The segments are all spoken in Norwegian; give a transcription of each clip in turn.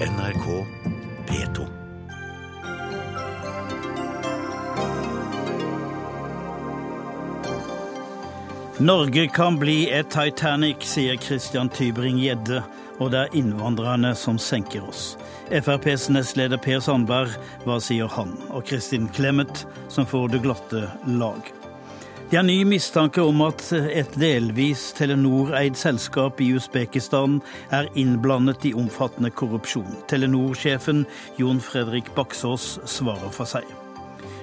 NRK P2. Norge kan bli et Titanic, sier Christian Tybring-Gjedde, og det er innvandrerne som senker oss. FrPs nestleder Per Sandberg, hva sier han? Og Kristin Clemet, som får det glatte lag. Det er ny mistanke om at et delvis Telenor-eid selskap i Usbekistan er innblandet i omfattende korrupsjon. Telenor-sjefen Jon Fredrik Baksås svarer for seg.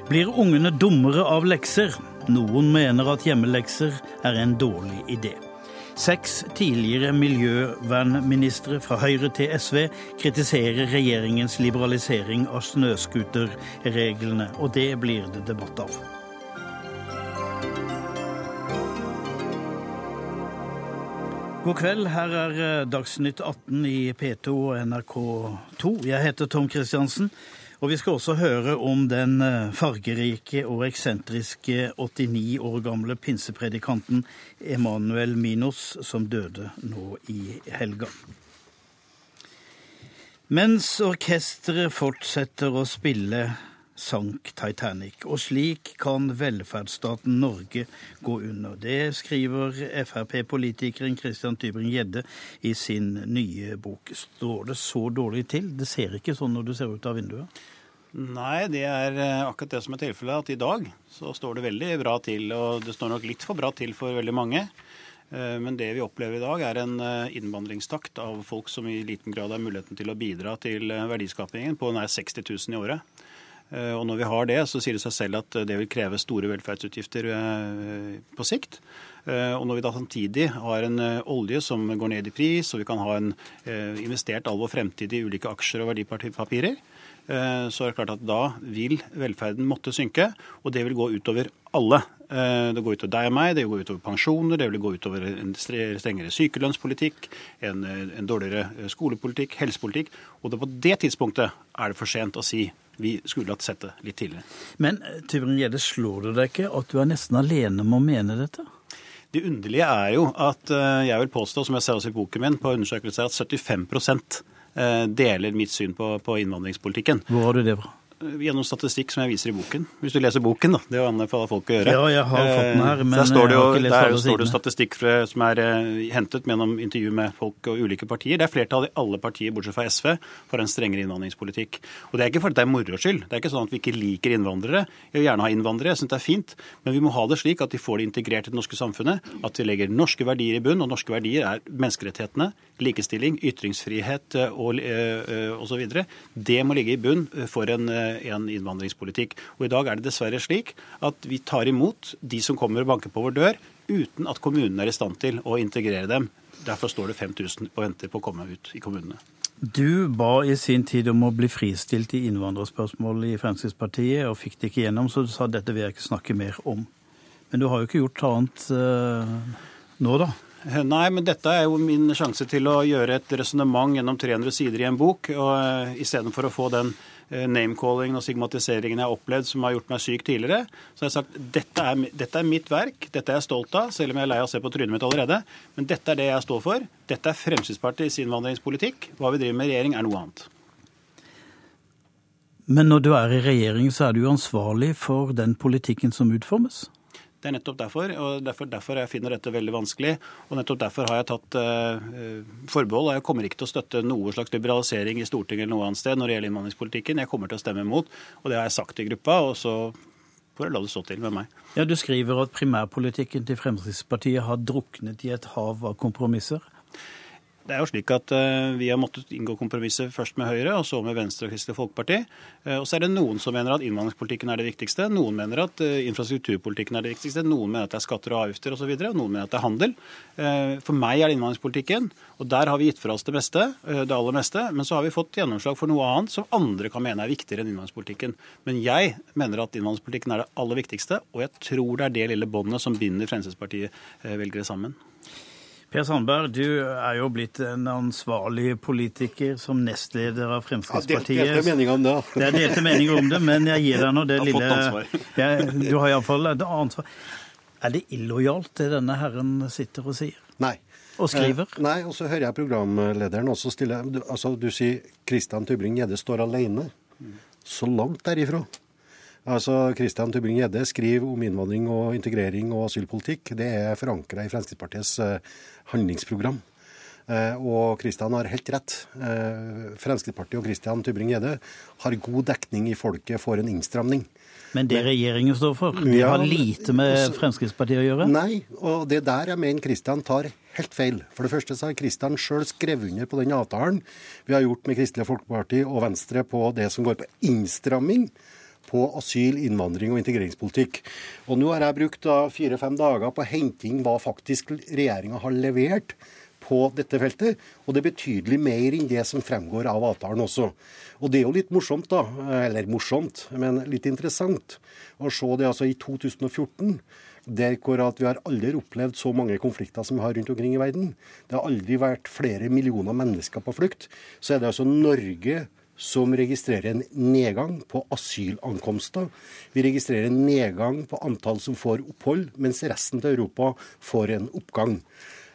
Blir ungene dummere av lekser? Noen mener at hjemmelekser er en dårlig idé. Seks tidligere miljøvernministre fra Høyre til SV kritiserer regjeringens liberalisering av snøscooterreglene, og det blir det debatt av. God kveld, her er eh, Dagsnytt 18 i P2 og NRK2. Jeg heter Tom Kristiansen, og vi skal også høre om den eh, fargerike og eksentriske 89 år gamle pinsepredikanten Emanuel Minos, som døde nå i helga. Mens orkesteret fortsetter å spille sank Titanic. Og slik kan velferdsstaten Norge gå under. Det skriver Frp-politikeren Christian Tybring-Gjedde i sin nye bok. Står det så dårlig til? Det ser ikke sånn når du ser ut av vinduet? Nei, det er eh, akkurat det som er tilfellet. At i dag så står det veldig bra til. Og det står nok litt for bra til for veldig mange. Eh, men det vi opplever i dag, er en eh, innvandringstakt av folk som i liten grad har muligheten til å bidra til verdiskapingen på nær 60 000 i året. Og når vi har det, så sier det seg selv at det vil kreve store velferdsutgifter på sikt. Og når vi da samtidig har en olje som går ned i pris, og vi kan ha en investert all vår fremtid i ulike aksjer og verdipapirer, så er det klart at da vil velferden måtte synke, og det vil gå utover alle. Det går utover deg og meg, det går utover pensjoner, det vil gå utover en strengere sykelønnspolitikk, en, en dårligere skolepolitikk, helsepolitikk. Og det på det tidspunktet er det for sent å si vi skulle hatt sett det litt tidligere. Men Tybring-Gjedde, slår det deg ikke at du er nesten alene med å mene dette? Det underlige er jo at jeg vil påstå, som jeg ser også i boken min, på undersøkelser, at 75% deler mitt syn på, på innvandringspolitikken. Hvor har du det fra? Gjennom statistikk som jeg viser i boken. Hvis du leser boken, da. Det anbefaler folk å gjøre. Ja, jeg har fått den her, men der står det jo, jeg har ikke lest der står det statistikk fra, som er eh, hentet gjennom intervju med folk og ulike partier. Det er flertall i alle partier, bortsett fra SV, for en strengere innvandringspolitikk. Og det er ikke fordi det er moro skyld. Det er ikke sånn at vi ikke liker innvandrere. Jeg vil gjerne ha innvandrere, jeg syns det er fint. Men vi må ha det slik at de får det integrert i det norske samfunnet. At vi legger norske verdier i bunn, og norske verdier er menneskerettighetene, likestilling, ytringsfrihet eh, og eh, osv. Det må ligge i bunn for en, eh, en innvandringspolitikk. Og i dag er det dessverre slik at vi tar imot de som kommer og banker på vår dør, uten at kommunene er i stand til å integrere dem. Derfor står det 5000 og venter på å komme ut i kommunene. Du ba i sin tid om å bli fristilt i innvandrerspørsmål i Fremskrittspartiet, og fikk det ikke gjennom, så du sa dette vil jeg ikke snakke mer om. Men du har jo ikke gjort annet eh, nå, da? Nei, men dette er jo min sjanse til å gjøre et resonnement gjennom 300 sider i en bok. og uh, Istedenfor å få den name-callingen og stigmatiseringen jeg har opplevd som har gjort meg syk tidligere, så har jeg sagt dette er, dette er mitt verk, dette er jeg stolt av, selv om jeg er lei av å se på trynet mitt allerede. Men dette er det jeg står for. Dette er Fremskrittspartiets innvandringspolitikk. Hva vi driver med i regjering, er noe annet. Men når du er i regjering, så er du jo ansvarlig for den politikken som utformes? Det er nettopp derfor, og derfor, derfor jeg finner dette veldig vanskelig. Og nettopp derfor har jeg tatt uh, forbehold. og Jeg kommer ikke til å støtte noe slags liberalisering i Stortinget eller noe annet sted når det gjelder innvandringspolitikken. Jeg kommer til å stemme imot, og det har jeg sagt i gruppa. og så får jeg la det stå til med meg. Ja, Du skriver at primærpolitikken til Fremskrittspartiet har druknet i et hav av kompromisser. Det er jo slik at uh, Vi har måttet inngå kompromisser først med Høyre og så med Venstre og Kristelig Folkeparti. Uh, og så er det noen som mener at innvandringspolitikken er det viktigste. Noen mener at uh, infrastrukturpolitikken er det viktigste. Noen mener at det er skatter og avgifter osv. Og, så og noen mener at det er handel. For meg er det innvandringspolitikken. Og der har vi gitt fra oss det meste, det aller meste. Men så har vi fått gjennomslag for noe annet som andre kan mene er viktigere enn innvandringspolitikken. Men jeg mener at innvandringspolitikken er det aller viktigste, og jeg tror det er det lille båndet som binder Fremskrittspartiet-velgere sammen. Per Sandberg, du er jo blitt en ansvarlig politiker som nestleder av Fremskrittspartiet. Ja, delte meninger om det. Det er delte meninger om det, men jeg gir deg nå det lille. Jeg, Du har iallfall et ansvar. Er det illojalt, det denne herren sitter og sier? Nei. Og skriver? Eh, nei, og så hører jeg programlederen også stille du, altså, du sier Christian Tybring-Gjedde står alene. Så langt derifra. Altså, Christian Tybring-Gjedde skriver om innvandring og integrering og asylpolitikk. Det er forankra i Fremskrittspartiets eh, handlingsprogram. Eh, og Kristian har helt rett. Eh, Fremskrittspartiet og Kristian Tybring-Gjedde har god dekning i folket for en innstramning. Men det regjeringen står for, det Ja, har lite med Fremskrittspartiet å gjøre? Nei, og det er der jeg mener Kristian tar helt feil. For det første så har Kristian sjøl skrevet under på den avtalen vi har gjort med Kristelig Folkeparti og Venstre på det som går på innstramming på asyl-, innvandring og integreringspolitikk. Og nå har jeg brukt fire-fem dager på å hente inn hva faktisk regjeringa har levert på dette feltet, og det er betydelig mer enn det som fremgår av avtalen også. Og det er jo litt morsomt, da, eller morsomt, men litt interessant å se det altså i 2014. Der hvor at vi har aldri opplevd så mange konflikter som vi har rundt omkring i verden. Det har aldri vært flere millioner mennesker på flukt. Så er det altså Norge som registrerer en nedgang på asylankomster. Vi registrerer en nedgang på antall som får opphold, mens resten av Europa får en oppgang.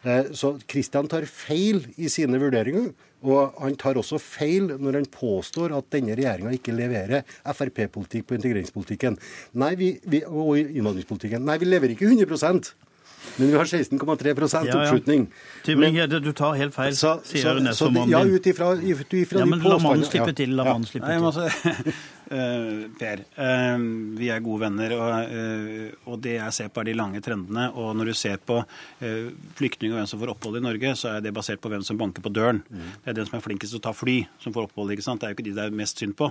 Eh, Så Kristian tar feil i sine vurderinger, og han tar også feil når han påstår at denne regjeringa ikke leverer Frp-politikk på integreringspolitikken Nei, vi, vi, og innvandringspolitikken. Nei, vi leverer ikke 100 men vi har 16,3 Ja, ja. oppslutning. Tybring-Gjedde, du tar helt feil, Så, sier nestformannen din. ja, ut ifra, ut ifra Ja, de men la mannen slippe til. La Ja. mannen slippe til. eh, Per, uh, vi er gode venner, og, uh, og det jeg ser på er de lange trendene. Og når du ser på flyktninger og hvem som får opphold i Norge, så er det basert på hvem som banker på døren. Det er den som er flinkest til å ta fly, som får opphold. ikke sant? Det er jo ikke de det er mest synd på.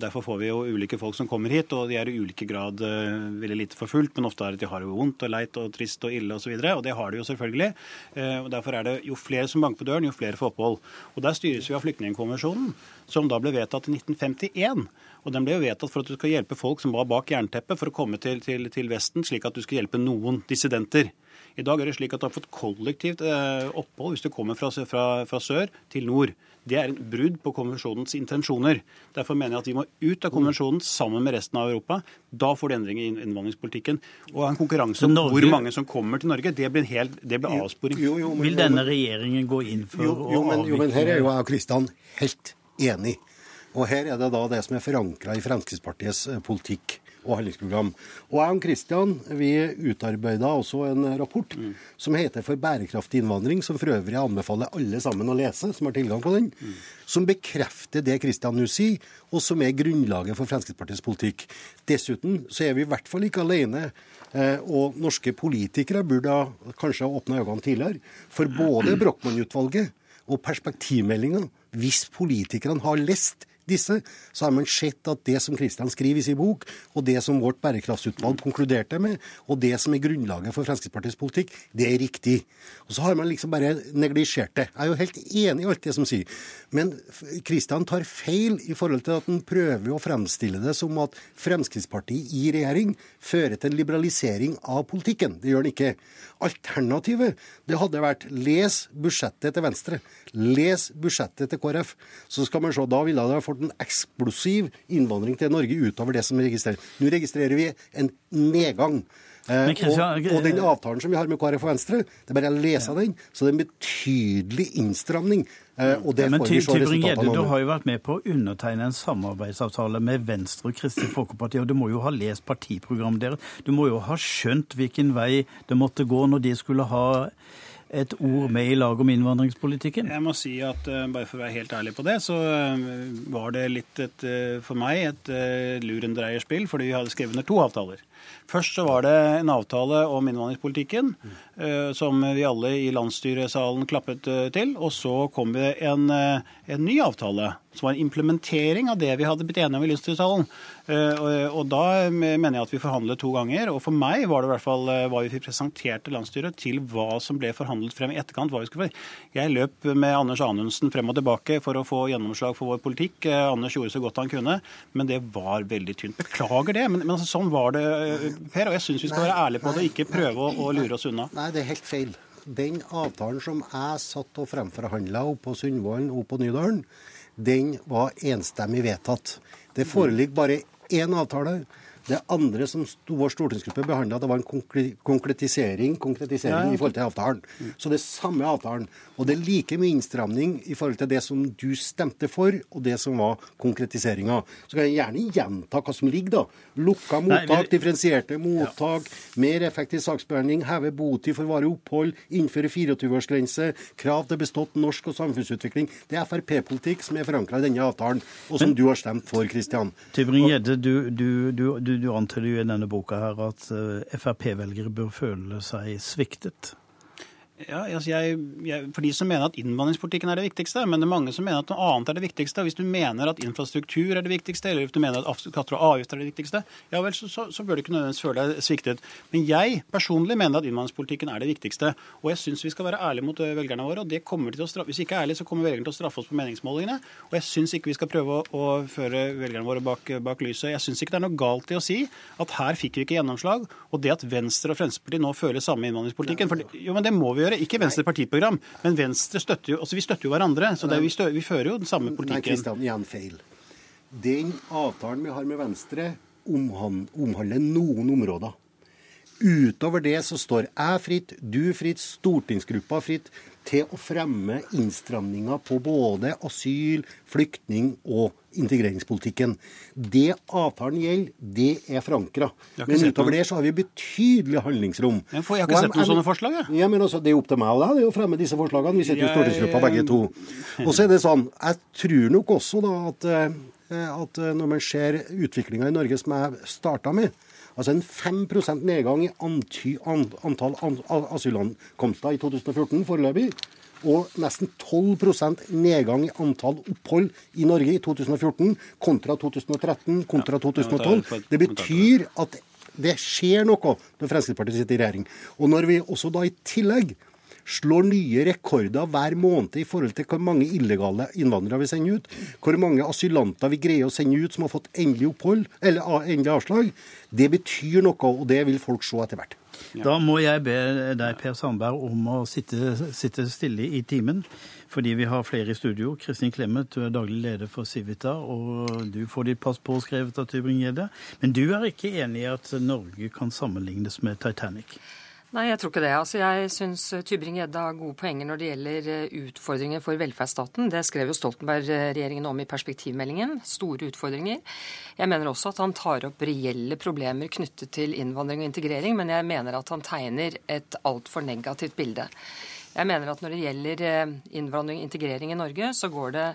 Derfor får vi jo ulike folk som kommer hit, og de er i ulike grad veldig lite forfulgt, men ofte er det at de har det vondt og leit og trist og ille osv. Og, så og det har de jo selvfølgelig. Og Derfor er det jo flere som banker på døren, jo flere får opphold. Og Der styres vi av Flyktningkonvensjonen, som da ble vedtatt i 1951. Og den ble jo vedtatt for at du skal hjelpe folk som var bak jernteppet, for å komme til, til, til Vesten, slik at du skal hjelpe noen dissidenter. I dag er det slik at du har fått kollektivt eh, opphold hvis du kommer fra, fra, fra sør til nord. Det er en brudd på konvensjonens intensjoner. Derfor mener jeg at vi må ut av konvensjonen sammen med resten av Europa. Da får du endringer i innvandringspolitikken. Og en konkurranse om Norge- hvor mange som kommer til Norge, det blir, helt, det blir avsporing. Jo, jo, men- Vil denne regjeringen gå inn for Jo, jo, å men, jo, men her er jo jeg og Kristian helt enig. Og her er det da det som er forankra i Fremskrittspartiets eh, politikk og handlingsprogram. Og jeg og Kristian vi utarbeida også en rapport som heter For bærekraftig innvandring, som for øvrig anbefaler alle sammen å lese som har tilgang på den, som bekrefter det Kristian nå sier, og som er grunnlaget for Fremskrittspartiets politikk. Dessuten så er vi i hvert fall ikke alene. Eh, og norske politikere burde kanskje ha åpna øynene tidligere. For både Brochmann-utvalget og perspektivmeldinga, hvis politikerne har lest disse, så har man sett at det som Kristian skriver i sin bok, og det som vårt bærekraftsutvalg konkluderte med, og det som er grunnlaget for Fremskrittspartiets politikk, det er riktig. Og så har man liksom bare neglisjert det. Jeg er jo helt enig i alt det som sier. Men Kristian tar feil i forhold til at han prøver å fremstille det som at Fremskrittspartiet i regjering fører til en liberalisering av politikken. Det gjør han ikke. Alternativet det hadde vært les budsjettet til Venstre. Les budsjettet til KrF. Så skal man se, Da ville det ha fått en eksplosiv innvandring til Norge utover det som er registrert. Nå registrerer vi en nedgang. Eh, og, og den avtalen som vi har med KrF og Venstre, det er bare å lese den, så det er en betydelig innstramning. Eh, og det Men får vi se resultatene du av. Du har jo vært med på å undertegne en samarbeidsavtale med Venstre og Kristelig Folkeparti, og du må jo ha lest partiprogrammet deres. Du må jo ha skjønt hvilken vei det måtte gå når de skulle ha et ord med i lag om innvandringspolitikken. Jeg må si at eh, bare for å være helt ærlig på det, så eh, var det litt et, eh, for meg et lurendreierspill, fordi vi hadde skrevet under to avtaler. Først så var det en avtale om innvandringspolitikken, eh, som vi alle i landsstyresalen klappet eh, til. Og så kom det en, eh, en ny avtale, som var en implementering av det vi hadde blitt enige om i landsstyresalen. Og, da mener jeg at vi forhandlet to ganger. Og for meg var det i hvert fall hva vi presenterte landsstyret, til hva som ble forhandlet frem i etterkant. hva vi skulle. Jeg løp med Anders Anundsen frem og tilbake for å få gjennomslag for vår politikk. Anders gjorde så godt han kunne, men det var veldig tynt. Beklager det, men, men altså, sånn var det, Per. Og jeg syns vi skal være ærlige på det, ikke prøve å, å lure oss unna. Nei, det er helt feil. Den avtalen som jeg satt og fremforhandla oppe på Sundvolden og på Nydalen, den var enstemmig vedtatt. Det foreligger bare én avtale, Det andre som vår stortingsgruppe behandla, det var en konkretisering, konkretisering ja, ja. i forhold til avtalen. Så det er samme avtalen. Og det er like mye innstramning i forhold til det som du stemte for, og det som var konkretiseringa. Så kan jeg gjerne gjenta hva som ligger, da. Lukka mottak, vi... differensierte mottak, ja. mer effektiv saksbehandling, heve botid for varig opphold, innføre 24-årsgrense, krav til bestått norsk og samfunnsutvikling. Det er Frp-politikk som er forankra i denne avtalen, og som Men... du har stemt for, Kristian. Tybring-Gjedde, du, du, du, du du, du antyder jo i denne boka her at eh, Frp-velgere bør føle seg sviktet. Ja, altså jeg, jeg, For de som mener at innvandringspolitikken er det viktigste, men det er mange som mener at noe annet er det viktigste. Hvis du mener at infrastruktur er det viktigste, eller hvis du mener at skatter og avgifter er det viktigste, ja vel, så, så, så bør du ikke nødvendigvis føle deg sviktet. Men jeg personlig mener at innvandringspolitikken er det viktigste. Og jeg syns vi skal være ærlige mot eh, velgerne våre. og det kommer til å straffe, Hvis vi ikke er ærlige, så kommer velgerne til å straffe oss på meningsmålingene. Og jeg syns ikke vi skal prøve å, å føre velgerne våre bak, bak lyset. Jeg syns ikke det er noe galt i å si at her fikk vi ikke gjennomslag. Og det at Venstre og Fremskrittspartiet nå føler samme innvandringspolitikken for, Jo, men det må vi gjøre. Ikke Venstre partiprogram, men Venstre støtter jo altså Vi støtter jo hverandre. Så det, vi, stø, vi, fører jo den samme politikken. Nei, Kristian, igjen feil. Den avtalen vi har med Venstre, omhandler noen områder. Utover det så står jeg fritt, du fritt, stortingsgruppa fritt til å fremme innstramninger på både asyl, flyktning og integreringspolitikken. Det avtalen gjelder, det er forankra. Men utover det så har vi betydelig handlingsrom. Jeg, får, jeg har ikke sett noen sånne forslag, jeg. Ja, men også, Det er opp til meg og deg å fremme disse forslagene. Vi sitter jo i stortingsgruppa begge to. Og så er det sånn, Jeg tror nok også da at, eh, at når man ser utviklinga i Norge som jeg starta med, Altså en 5% nedgang i antall asylankomster i 2014 foreløpig. Og nesten 12% nedgang i antall opphold i Norge i 2014 kontra 2013 kontra 2012. Det betyr at det skjer noe når Fremskrittspartiet sitter i regjering. Og når vi også da i tillegg slår nye rekorder hver måned i forhold til hvor mange illegale innvandrere vi sender ut, hvor mange asylanter vi greier å sende ut som har fått endelig opphold, eller endelig avslag, det betyr noe, og det vil folk se etter hvert. Ja. Da må jeg be deg, Per Sandberg, om å sitte, sitte, stille i timen. Fordi vi har flere i studio. Kristin Clemet, du er daglig leder for Civita, og du får ditt pass påskrevet av Tybring-Gjedde. Men du er ikke enig i at Norge kan sammenlignes med Titanic? Nei, jeg tror ikke det. Altså, jeg syns eh, Tybring-Gjedde har gode poenger når det gjelder eh, utfordringer for velferdsstaten. Det skrev jo Stoltenberg-regjeringen om i perspektivmeldingen. Store utfordringer. Jeg mener også at han tar opp reelle problemer knyttet til innvandring og integrering, men jeg mener at han tegner et altfor negativt bilde. Jeg mener at når det gjelder eh, innvandring og integrering i Norge, så går det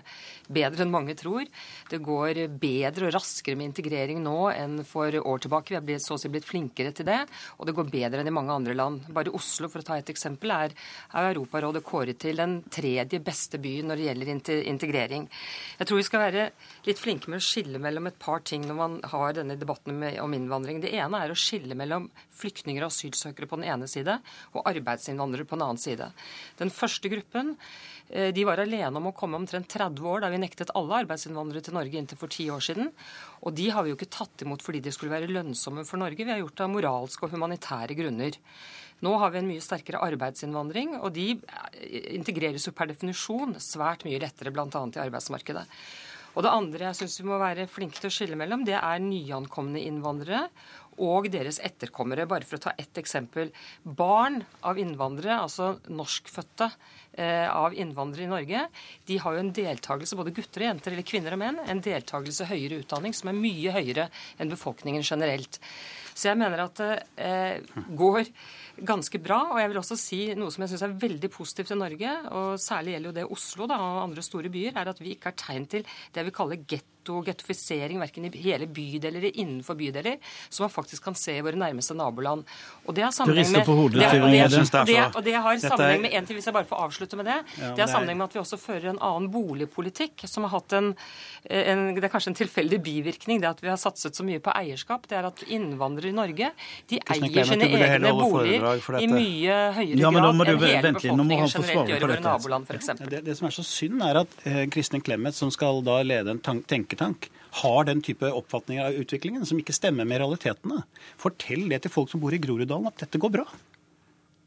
bedre enn mange tror. Det går bedre og raskere med integrering nå enn for år tilbake. Vi har så å si blitt flinkere til det, og det går bedre enn i mange andre land. Bare Oslo, for å ta et eksempel, er, er Europarådet kåret til den tredje beste byen når det gjelder integrering. Jeg tror vi skal være litt flinke med å skille mellom et par ting når man har denne debatten om innvandring. Det ene er å skille mellom flyktninger og asylsøkere på den ene side og arbeidsinnvandrere på den annen side. Den første gruppen eh, de var alene om å komme omtrent 30 år da vi nektet alle arbeidsinnvandrere til Norge inntil for ti år siden. Og de har vi jo ikke tatt imot fordi de skulle være lønnsomme for Norge. Vi har gjort det av moralske og humanitære grunner. Nå har vi en mye sterkere arbeidsinnvandring, og de eh, integreres jo per definisjon svært mye lettere bl.a. i arbeidsmarkedet. Og det andre jeg syns vi må være flinke til å skille mellom, det er nyankomne innvandrere og deres etterkommere. Bare for å ta ett eksempel. Barn av innvandrere, altså norskfødte av innvandrere i Norge, de har jo en deltakelse, både gutter og jenter, eller kvinner og menn, en deltakelse høyere utdanning som er mye høyere enn befolkningen generelt. Så jeg mener at det eh, går ganske bra. Og jeg vil også si noe som jeg syns er veldig positivt i Norge, og særlig gjelder jo det Oslo da, og andre store byer, er at vi ikke har tegn til det vi kaller getto og gettofisering, verken i hele bydeler eller innenfor bydeler, som man faktisk kan se i våre nærmeste naboland. Og det har sammenheng med det, og, det, det, og det har sammenheng med en til, hvis jeg bare får avslutte med det. det har sammenheng med at vi også fører en annen boligpolitikk, som har hatt en, en Det er kanskje en tilfeldig bivirkning, det at vi har satset så mye på eierskap. Det er at innvandrere i Norge de eier sine egne boliger i mye høyere ja, grad enn hele befolkningen generelt gjør i våre naboland, f.eks. Det, det som er så synd, er at eh, Kristin Clemet, som skal da lede en tenke tenketank har den type oppfatninger av utviklingen som ikke stemmer med realitetene. Fortell det til folk som bor i Groruddalen, at dette går bra.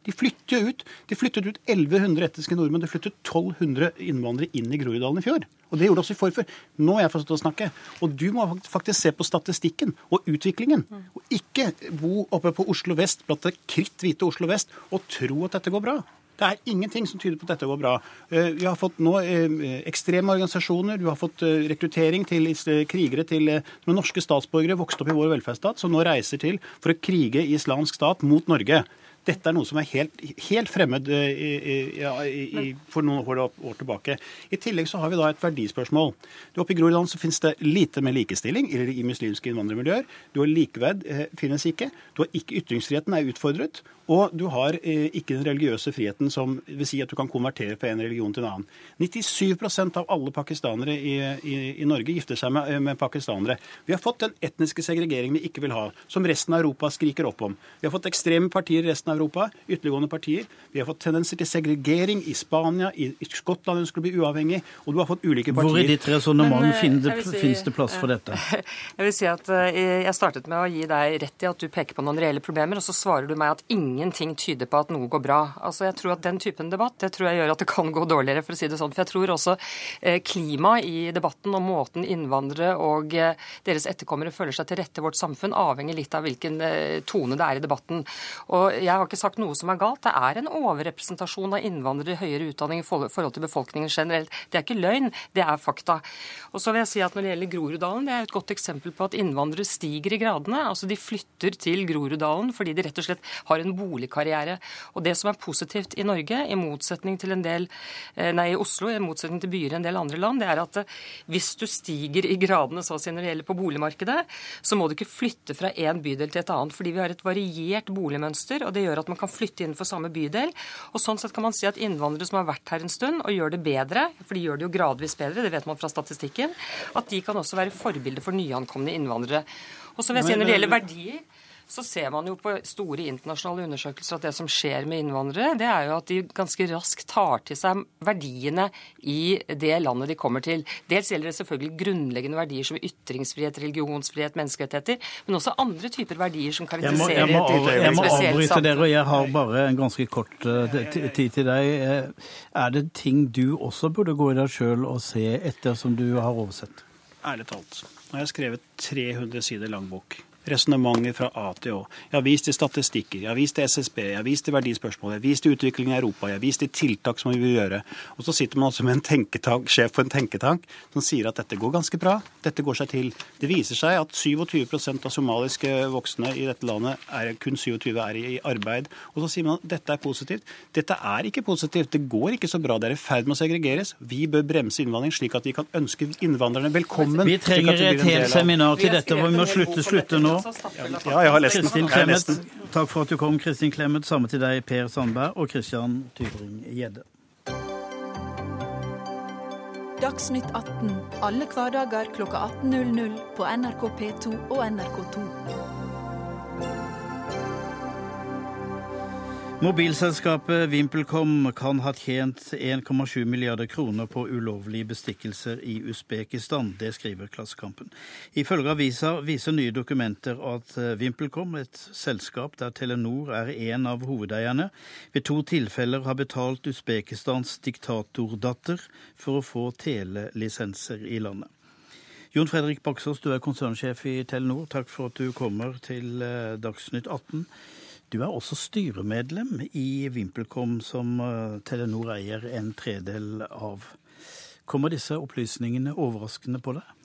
De flytter ut. De flyttet ut 1100 etniske nordmenn. Det flyttet 1200 innvandrere inn i Groruddalen i fjor. Og det gjorde også i forfør. Nå har jeg fått å snakke. Og du må faktisk se på statistikken og utviklingen. Og ikke bo oppe på Oslo vest blant det kritthvite Oslo vest og tro at dette går bra. Det er ingenting som tyder på at dette går bra. Eh, vi har fått nå eh, ekstreme organisasjoner, du har fått eh, rekruttering til krigere til norske statsborgere vokst opp i vår velferdsstat, som nå reiser til for å krige i islamsk stat mot Norge. Dette er noe som er helt, helt fremmed i, i, i, for noen år, år, tilbake. I tillegg så har vi da et verdispørsmål. Du Oppe i Groruddalen så finnes det lite med likestilling eller i muslimske innvandrermiljøer. Du har likeverd finnes ikke. Du har ikke Ytringsfriheten er utfordret. Og du har eh, ikke den religiøse friheten som vil si at du kan konvertere fra en religion til en annen. 97% av alle pakistanere i, i, i Norge gifter seg med, med, pakistanere. Vi har fått den etniske segregeringen vi ikke vil ha, som resten av Europa skriker opp om. Vi har fått ekstreme partier i resten av Europa, ytterliggående partier. Vi har fått tendenser til segregering i Spania, i, i Skottland ønsker å bli uavhengig, og du har fått ulike partier. Hvor i ditt resonnement eh, finnes, si, det plass for dette? Jeg vil si at eh, jeg startet med å gi deg rett i at du peker på noen reelle problemer, og så svarer du meg at ingen ingenting tyder på at noe går bra. Altså, jeg tror at Den typen debatt det tror jeg gjør at det kan gå dårligere, for å si det sånn. For jeg tror også eh, klimaet i debatten og måten innvandrere og eh, deres etterkommere føler seg til rette i vårt samfunn, avhenger litt av hvilken eh, tone det er i debatten. Og Jeg har ikke sagt noe som er galt. Det er en overrepresentasjon av innvandrere i høyere utdanning i forhold til befolkningen generelt. Det er ikke løgn, det er fakta. Og så vil jeg si at Når det gjelder Groruddalen, det er et godt eksempel på at innvandrere stiger i gradene. Altså De flytter til Groruddalen fordi de rett og slett har en boligkarriere. Og det som er positivt i Norge, i motsetning til en del, eh, nei, i Oslo, i motsetning til byer i en del andre land, det er at eh, hvis du stiger i gradene så å si når det gjelder på boligmarkedet, så må du ikke flytte fra én bydel til et annet. Fordi vi har et variert boligmønster, og det gjør at man kan flytte innenfor samme bydel. Og sånn sett kan man si at innvandrere som har vært her en stund og gjør det bedre, for de gjør det jo gradvis bedre, det vet man fra statistikken, at de kan også være forbilder for nyankomne innvandrere. Og så vil jeg si når det gjelder verdier, så ser man jo på store internasjonale undersøkelser at det som skjer med innvandrere, det er jo at de ganske raskt tar til seg verdiene i det landet de kommer til. Dels gjelder det selvfølgelig grunnleggende verdier som ytringsfrihet, religionsfrihet, menneskerettigheter, men også andre typer verdier som karakteriserer jeg må, jeg må, jeg må avbryte dere, og jeg har bare en ganske kort uh, tid til deg. Eh, er det ting du også burde gå i deg sjøl og se etter som du har oversett? Ærlig talt. Nå har jeg skrevet 300 sider lang bok resonnementer fra A til Å. Jeg har vist til statistikker, jeg har vist til SSB, jeg har vist til verdispørsmål, jeg har vist til utviklingen i Europa, jeg har vist til tiltak som vi vil gjøre. Og så sitter man altså med en tenketank, sjef på en tenketank som sier at dette går ganske bra, dette går seg til. Det viser seg at 27% av somaliske voksne i dette landet, er, kun 27 er i arbeid. Og så sier man at dette er positivt. Dette er ikke positivt. Det går ikke så bra. Det er i ferd med å segregeres. Vi bør bremse innvandring slik at vi kan ønske innvandrerne velkommen. Vi trenger et helt seminar til dette hvor vi må slutte, slutte nå nå. Ja, jeg har lest den. Clemet, takk for at du kom, Kristin Clemet. Samme til deg, Per Sandberg og Christian Tybring-Gjedde. Dagsnytt 18 alle hverdager kl 18.00 på NRK P2 og NRK2. Mobilselskapet VimpelCom kan ha tjent 1,7 milliarder kroner på ulovlige bestikkelser i Usbekistan. Det skriver Klassekampen. Ifølge avisa viser nye dokumenter at Vimpelkom, VimpelCom, et selskap der Telenor er en av hovedeierne, ved to tilfeller har betalt Usbekistans diktatordatter for å få telelisenser i landet. Jon Fredrik Baksås, du er konsernsjef i Telenor. Takk for at du kommer til eh, Dagsnytt 18. Du er også styremedlem i VimpelCom, som eh, Telenor eier en tredel av. Kommer disse opplysningene overraskende på deg?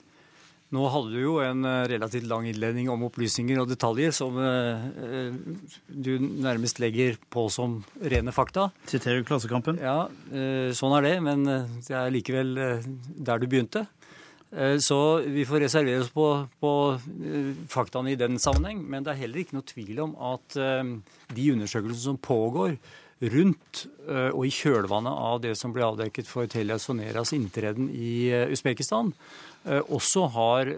Nå hadde du jo en eh, relativt lang innledning om opplysninger og detaljer som eh, du nærmest legger på som rene fakta. Siterer Klassekampen? Ja, sånn er det. Men det er likevel der du begynte. Eh, så vi får reservere oss på, på, eh, faktaene i den sammenheng. Men det er heller ikke noe tvil om at eh, de undersøkelsene som pågår rundt og i kjølvannet av det som ble avdekket for Telia Soneras inntreden i Usbekistan, også har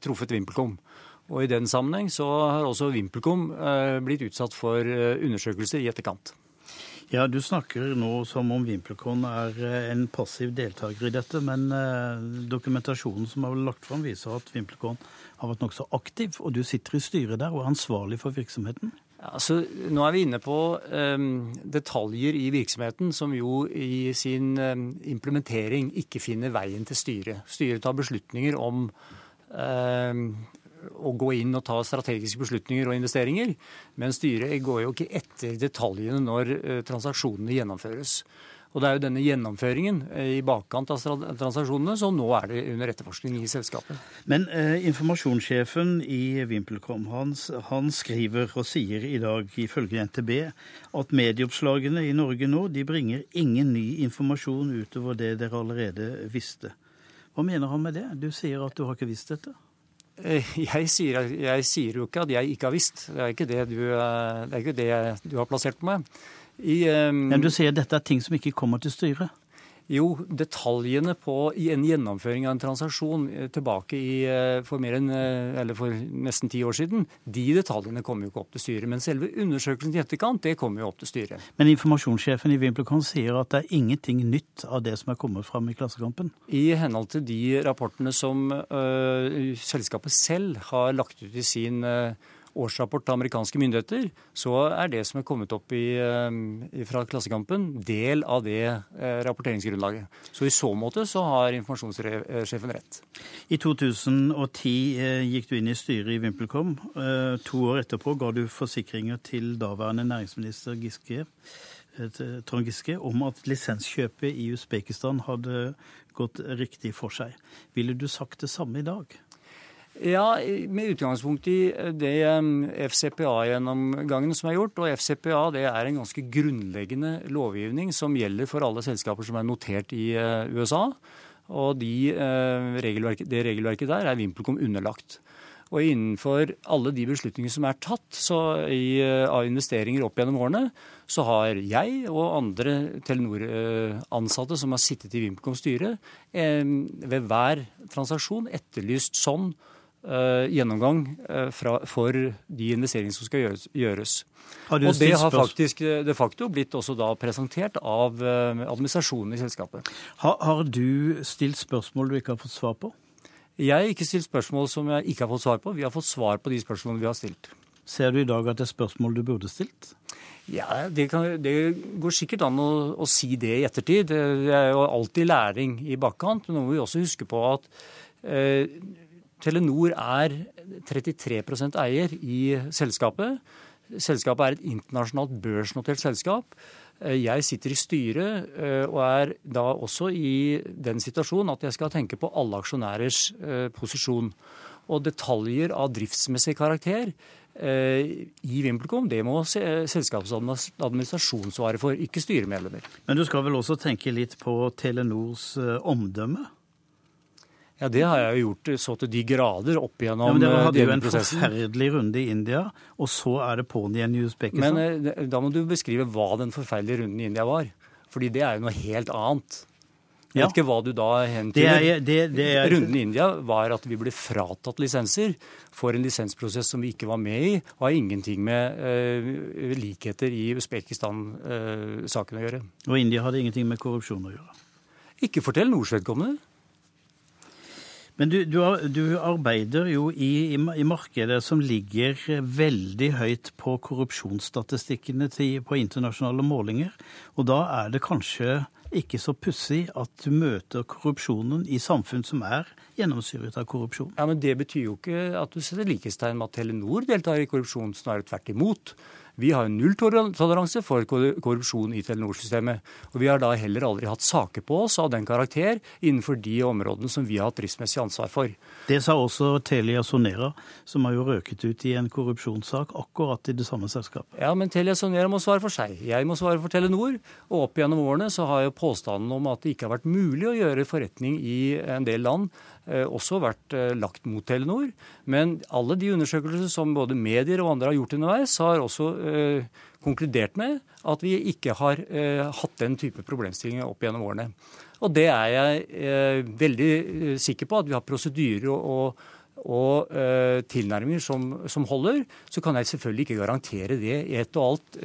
truffet VimpelCom. Og i den sammenheng så har også VimpelCom blitt utsatt for undersøkelser i etterkant. Ja, Du snakker nå som om VimpelCon er eh, en passiv deltaker i dette, men eh, dokumentasjonen som er lagt fram, viser at VimpelCon har vært nokså aktiv, og du sitter i styret der og er ansvarlig for virksomheten? Altså, nå er vi inne på um, detaljer i virksomheten som jo i sin um, implementering ikke finner veien til styret. Styret tar beslutninger om um, å gå inn og ta strategiske beslutninger og investeringer. Men styret går jo ikke etter detaljene når uh, transaksjonene gjennomføres. Og det er jo denne gjennomføringen eh, i bakkant av transaksjonene som nå er det under etterforskning i selskapet. Men eh, informasjonssjefen i VimpelCom han, han, skriver og sier i dag ifølge NTB at medieoppslagene i Norge nå de bringer ingen ny informasjon utover det dere allerede visste. Hva mener han med det? Du sier at du har ikke visst dette? Eh, jeg sier, jeg sier, jo ikke at jeg ikke har visst. Det er ikke det du, eh, det ikke det du har plassert på meg. I, um, Men du sier dette er ting som ikke kommer til styret? Jo, detaljene på en gjennomføring av en transaksjon eh, tilbake i, eh, for, mer enn, eh, eller for nesten ti år siden, de detaljene kommer jo ikke opp til styret. Men selve undersøkelsen i etterkant, det kommer jo opp til styret. Men informasjonssjefen i VimpelCom sier at det er ingenting nytt av det som er kommet fram i Klassekampen? I henhold til de rapportene som øh, selskapet selv har lagt ut i sin øh, årsrapport til amerikanske myndigheter, så er det som er kommet opp i, eh, fra Klassekampen, del av det eh, rapporteringsgrunnlaget. Så i så måte så har informasjonssjefen rett. I 2010 eh, gikk du inn i styret i VimpelCom. To år etterpå ga du forsikringer til daværende næringsminister Giske, Trond Giske om at lisenskjøpet i Usbekistan hadde gått riktig for seg. Ville du sagt det samme i dag? Ja, med utgangspunkt i det FCPA-gjennomgangen som er gjort. Og FCPA det er en ganske grunnleggende lovgivning som gjelder for alle selskaper som er notert i eh, USA. Og de, eh, det regelverket der er VimpelCom underlagt. Og innenfor alle de beslutninger som er tatt i, eh, av investeringer opp gjennom årene, så har jeg og andre Telenor-ansatte som har sittet i VimpelComs styre, ved hver transaksjon etterlyst sånn gjennomgang uh, fra, for de investeringene som skal gjøres. Og det har faktisk eh, de facto blitt også da presentert av administrasjonen i selskapet. Har, har du stilt spørsmål du ikke har fått svar på? Jeg har ikke stilt spørsmål som jeg ikke har fått svar på. Vi har fått svar på de spørsmålene vi har stilt. Ser du i dag at det er spørsmål du burde stilt? Ja, Det, kan, det går sikkert an å, å, si det i ettertid. Det er jo alltid læring i bakkant. Men nå må vi også huske på at eh, Telenor er 33% eier i selskapet. Selskapet er et internasjonalt børsnotert selskap. Eh, jeg sitter i styret eh, og er da også i den situasjonen at jeg skal tenke på alle aksjonærers eh, posisjon. Og detaljer av driftsmessig karakter i VimpelCom, det må selskapsadministrasjon svare for, ikke styremedlemmer. Men du skal vel også tenke litt på Telenors omdømme? Ja, Det har jeg jo gjort så til de grader opp gjennom ja, men Dere hadde jo en forferdelig runde i India, og så er det på'n igjen i Usbekistan. Men eh, da må du beskrive hva den forferdelige runden i India var. Fordi det er jo noe helt annet. Jeg vet ikke hva du da hentyder. Runden i India var at vi ble fratatt lisenser for en lisensprosess som vi ikke var med i, og har ingenting med uh, likheter i Usbekistan-saken uh, å gjøre. Og India hadde ingenting med korrupsjon å gjøre? Ikke fortell Nords vedkommende. Men du, du, du arbeider jo i, i, markedet som ligger veldig høyt på korrupsjonsstatistikkene til, på internasjonale målinger. Og da er det kanskje ikke så pussig at du møter korrupsjonen i samfunn som er gjennomsyret av korrupsjon. Ja, Men det betyr jo ikke at du setter likhetstegn med at Telenor deltar i korrupsjon, snarere tvert imot. Vi har nulltoleranse for korrupsjon i Telenor-systemet. Og vi har da heller aldri hatt saker på oss av den karakter innenfor de områdene som vi har hatt driftsmessig ansvar for. Det sa også Telia Sonera, som har jo røket ut i en korrupsjonssak akkurat i det samme selskapet. Ja, men Telia Sonera må svare for seg. Jeg må svare for Telenor. Og opp gjennom årene så har jo påstanden om at det ikke har vært mulig å gjøre forretning i en del land også vært eh, lagt mot Telenor. Men alle de undersøkelser som både medier og andre har gjort underveis, har også eh, konkludert med at vi ikke har hatt den type problemstillinger opp gjennom årene. Og det er jeg veldig sikker på, at vi har prosedyrer og, og tilnærminger som, som, holder, så kan jeg selvfølgelig ikke garantere det i ett og alt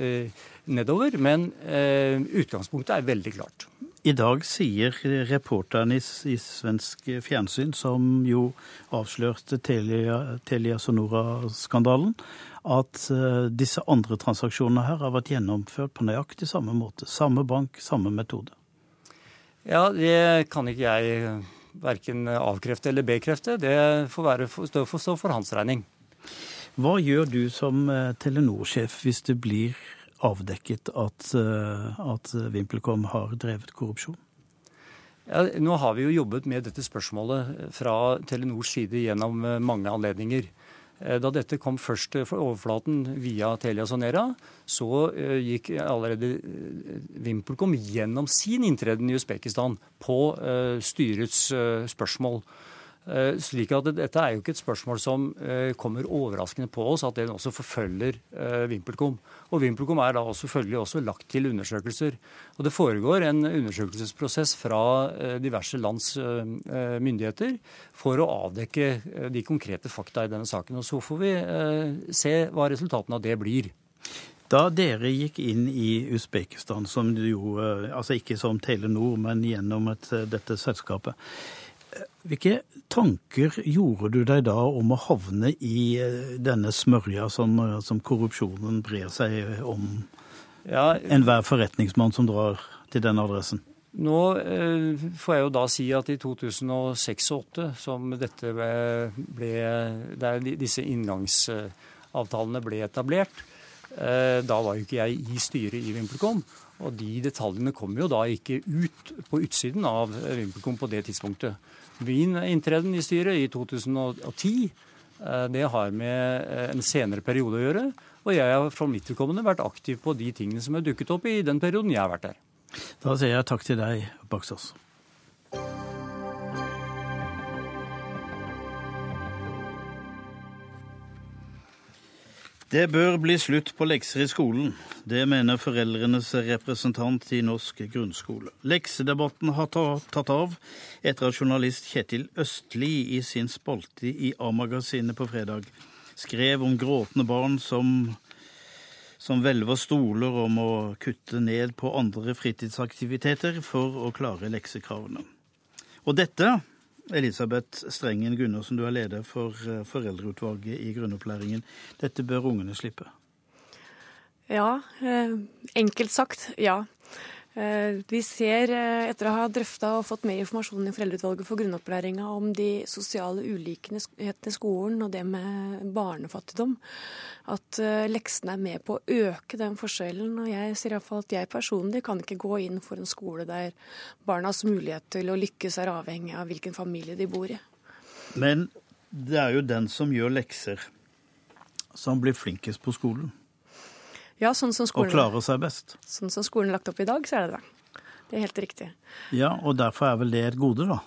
nedover. Men utgangspunktet er veldig klart. I dag sier reporteren i, i svensk fjernsyn, som jo avslørte Telia, Telia Sonora-skandalen, at uh, disse andre transaksjonene her har vært gjennomført på nøyaktig samme måte. Samme bank, samme metode. Ja, det kan ikke jeg verken avkrefte eller bekrefte. Det får være, stå, for, stå for hans regning. Hva gjør du som uh, Telenor-sjef hvis det blir avdekket at, uh, at VimpelCom har drevet korrupsjon? Ja, nå har vi jo jobbet med dette spørsmålet fra Telenors side gjennom mange anledninger. Eh, da dette kom først til overflaten via Telia Sonera, så eh, gikk allerede eh, VimpelCom gjennom sin inntreden i Usbekistan på styrets spørsmål. Eh, slik at Dette er jo ikke et spørsmål som eh, kommer overraskende på oss, at den også forfølger eh, VimpelCom. Og VimpelCom er da selvfølgelig også lagt til undersøkelser. Og Det foregår en undersøkelsesprosess fra diverse lands myndigheter for å avdekke de konkrete fakta i denne saken. Og Så får vi se hva resultatene av det blir. Da dere gikk inn i Usbekistan, som jo, altså ikke som Telenor, men gjennom et, dette selskapet, hvilke tanker gjorde du deg da om å havne i eh, denne smørja som, eh, som korrupsjonen brer seg om ja, enhver forretningsmann som drar til den adressen? Nå eh, får jeg jo da si at i 2006 og 2008, som dette ble, der disse inngangsavtalene ble etablert, eh, da var jo ikke jeg i styret i VimpelCom. Og de detaljene kom jo da ikke ut på utsiden av VimpelCom på det tidspunktet. Min inntreden i styret i 2010 eh, det har med eh, en senere periode å gjøre. Og jeg har fra mitt vedkommende vært aktiv på de tingene som har dukket opp i den perioden jeg har vært der. Da sier jeg takk til deg, Baksås. Det bør bli slutt på lekser i skolen. Det mener foreldrenes representant i norsk grunnskole. Leksedebatten har tatt av etter at journalist Kjetil Østli i sin spalte i A-magasinet på fredag skrev om gråtende barn som, som hvelver stoler om å kutte ned på andre fritidsaktiviteter for å klare leksekravene. Og dette Elisabeth Strengen Gundersen, du er leder for eh, foreldreutvalget i grunnopplæringen. Dette bør ungene slippe? Ja, eh, enkelt sagt ja. Eh, vi ser, etter å ha drøfta og fått mer informasjon i Foreldreutvalget for grunnopplæringa om de sosiale ulikhetene i skolen og det med barnefattigdom, at eh, leksene er med på å øke den forskjellen. Og jeg sier iallfall at jeg personlig kan ikke gå inn for en skole der barnas mulighet til å lykkes er avhengig av hvilken familie de bor i. Men det er jo den som gjør lekser, som blir flinkest på skolen. Ja, sånn som skolen, og klarer seg best. Sånn som skolen er lagt opp i dag, så er det det. Det er helt riktig. Ja, og derfor er vel det et gode, da?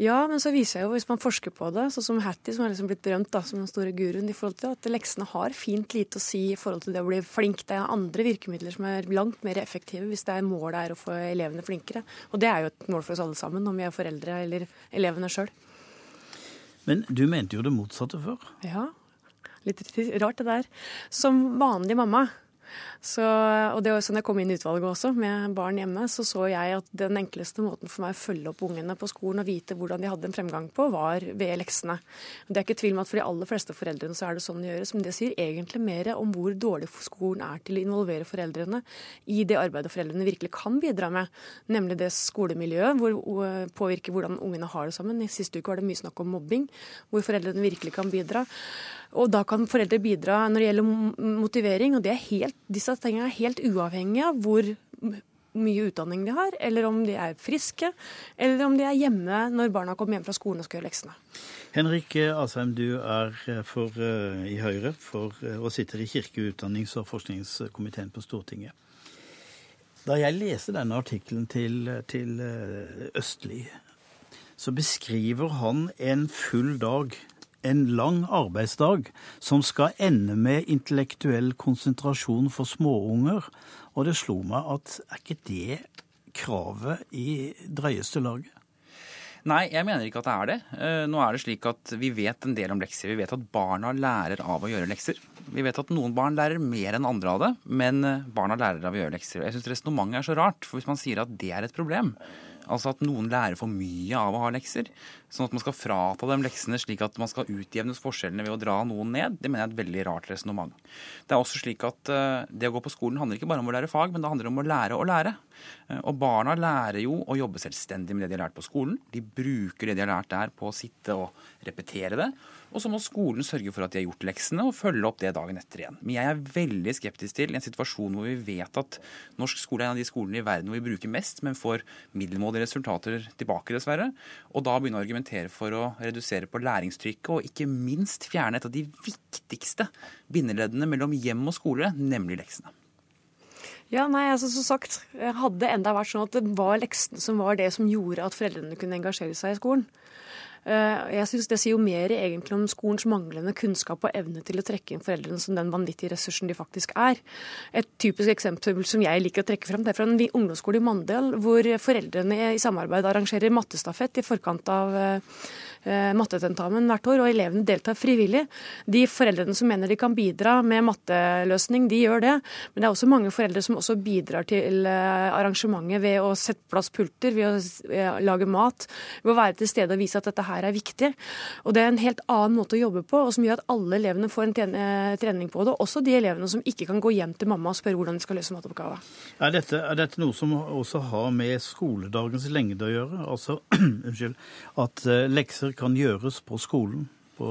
Ja, men så viser jeg jo, hvis man forsker på det, sånn som Hattie, som er liksom blitt berømt da, som den store guruen, i forhold til at leksene har fint lite å si i forhold til det å bli flink. Det er andre virkemidler som er langt mer effektive hvis det er målet er å få elevene flinkere. Og det er jo et mål for oss alle sammen, om vi er foreldre eller elevene sjøl. Men du mente jo det motsatte før? Ja, litt rart det der. Som vanlig mamma så, og det var sånn jeg kom inn i utvalget også, med barn hjemme, så så jeg at den enkleste måten for meg å følge opp ungene på skolen og vite hvordan de hadde en fremgang på, var ved leksene. Det er ikke tvil om at for de aller fleste foreldrene så er det sånn det gjøres, men det sier egentlig mer om hvor dårlig skolen er til å involvere foreldrene i det arbeidet foreldrene virkelig kan bidra med, nemlig det skolemiljøet, hvor påvirker hvordan ungene har det sammen. I siste uke var det mye snakk om mobbing, hvor foreldrene virkelig kan bidra. Og da kan foreldre bidra når det gjelder motivering, og helt, disse tingene er helt uavhengig av hvor mye utdanning de har, eller om de er friske, eller om de er hjemme når barna kommer hjem fra skolen og skal gjøre leksene. Henrik Asheim, du er for, uh, i Høyre for, og sitter i kirke-, utdannings- og forskningskomiteen på Stortinget. Da jeg leste denne artikkelen til, til Østli, så beskriver han en full dag en lang arbeidsdag som skal ende med intellektuell konsentrasjon for småunger. Og det slo meg at er ikke det kravet i drøyeste laget? Nei, jeg mener ikke at det er det. Eh, nå er det slik at Vi vet en del om lekser. Vi vet at barna lærer av å gjøre lekser. Vi vet at noen barn lærer mer enn andre av det, men eh, barna lærer av å gjøre lekser. Jeg syns resonnementet er så rart, for hvis man sier at det er et problem, Altså at noen lærer for mye av å ha lekser. Sånn at man skal frata dem leksene slik at man skal utjevnes forskjellene ved å dra noen ned. Det mener jeg er et veldig rart resonnement. Det er også slik at det å gå på skolen handler ikke bare om å lære fag, men det handler om å lære å lære. Eh, og barna lærer jo å jobbe selvstendig med det de har lært på skolen. De bruker det de har lært der på å sitte og repetere det. Og så må skolen sørge for at de har gjort leksene, og følge opp det dagen etter igjen. Men jeg er veldig skeptisk til en situasjon hvor vi vet at norsk skole er en av de skolene i verden hvor vi bruker mest, men får middelmådige resultater tilbake, dessverre. Og da begynne å argumentere for å redusere på læringstrykket, og ikke minst fjerne et av de viktigste bindeleddene mellom hjem og skole, nemlig leksene. Ja, nei, altså som sagt, Hadde enda vært sånn at det var leksene som var det som gjorde at foreldrene kunne engasjere seg i skolen. Eh, jeg synes Det sier jo mer egentlig om skolens manglende kunnskap og evne til å trekke inn foreldrene som den vanvittige ressursen de faktisk er. Et typisk eksempel som jeg liker å trekke frem, det er fra en ungdomsskole i Mandel, hvor foreldrene i samarbeid arrangerer mattestafett i forkant av Eh, mattetentamen hvert år, og elevene deltar frivillig. De foreldrene som mener de kan bidra med matteløsning, de gjør det. Men det er også mange foreldre som også bidrar til eh, arrangementet ved å sette plass pulter, ved å eh, lage mat, ved å være til stede og vise at dette her er viktig. Og det er en helt annen måte å jobbe på, og som gjør at alle elevene får en trening på det. Også de elevene som ikke kan gå hjem til mamma og spørre hvordan de skal løse matoppgaven. Er dette, er dette noe som også har med skoledagens lengde å gjøre? Altså, unnskyld, at lekser kan gjøres på skolen på,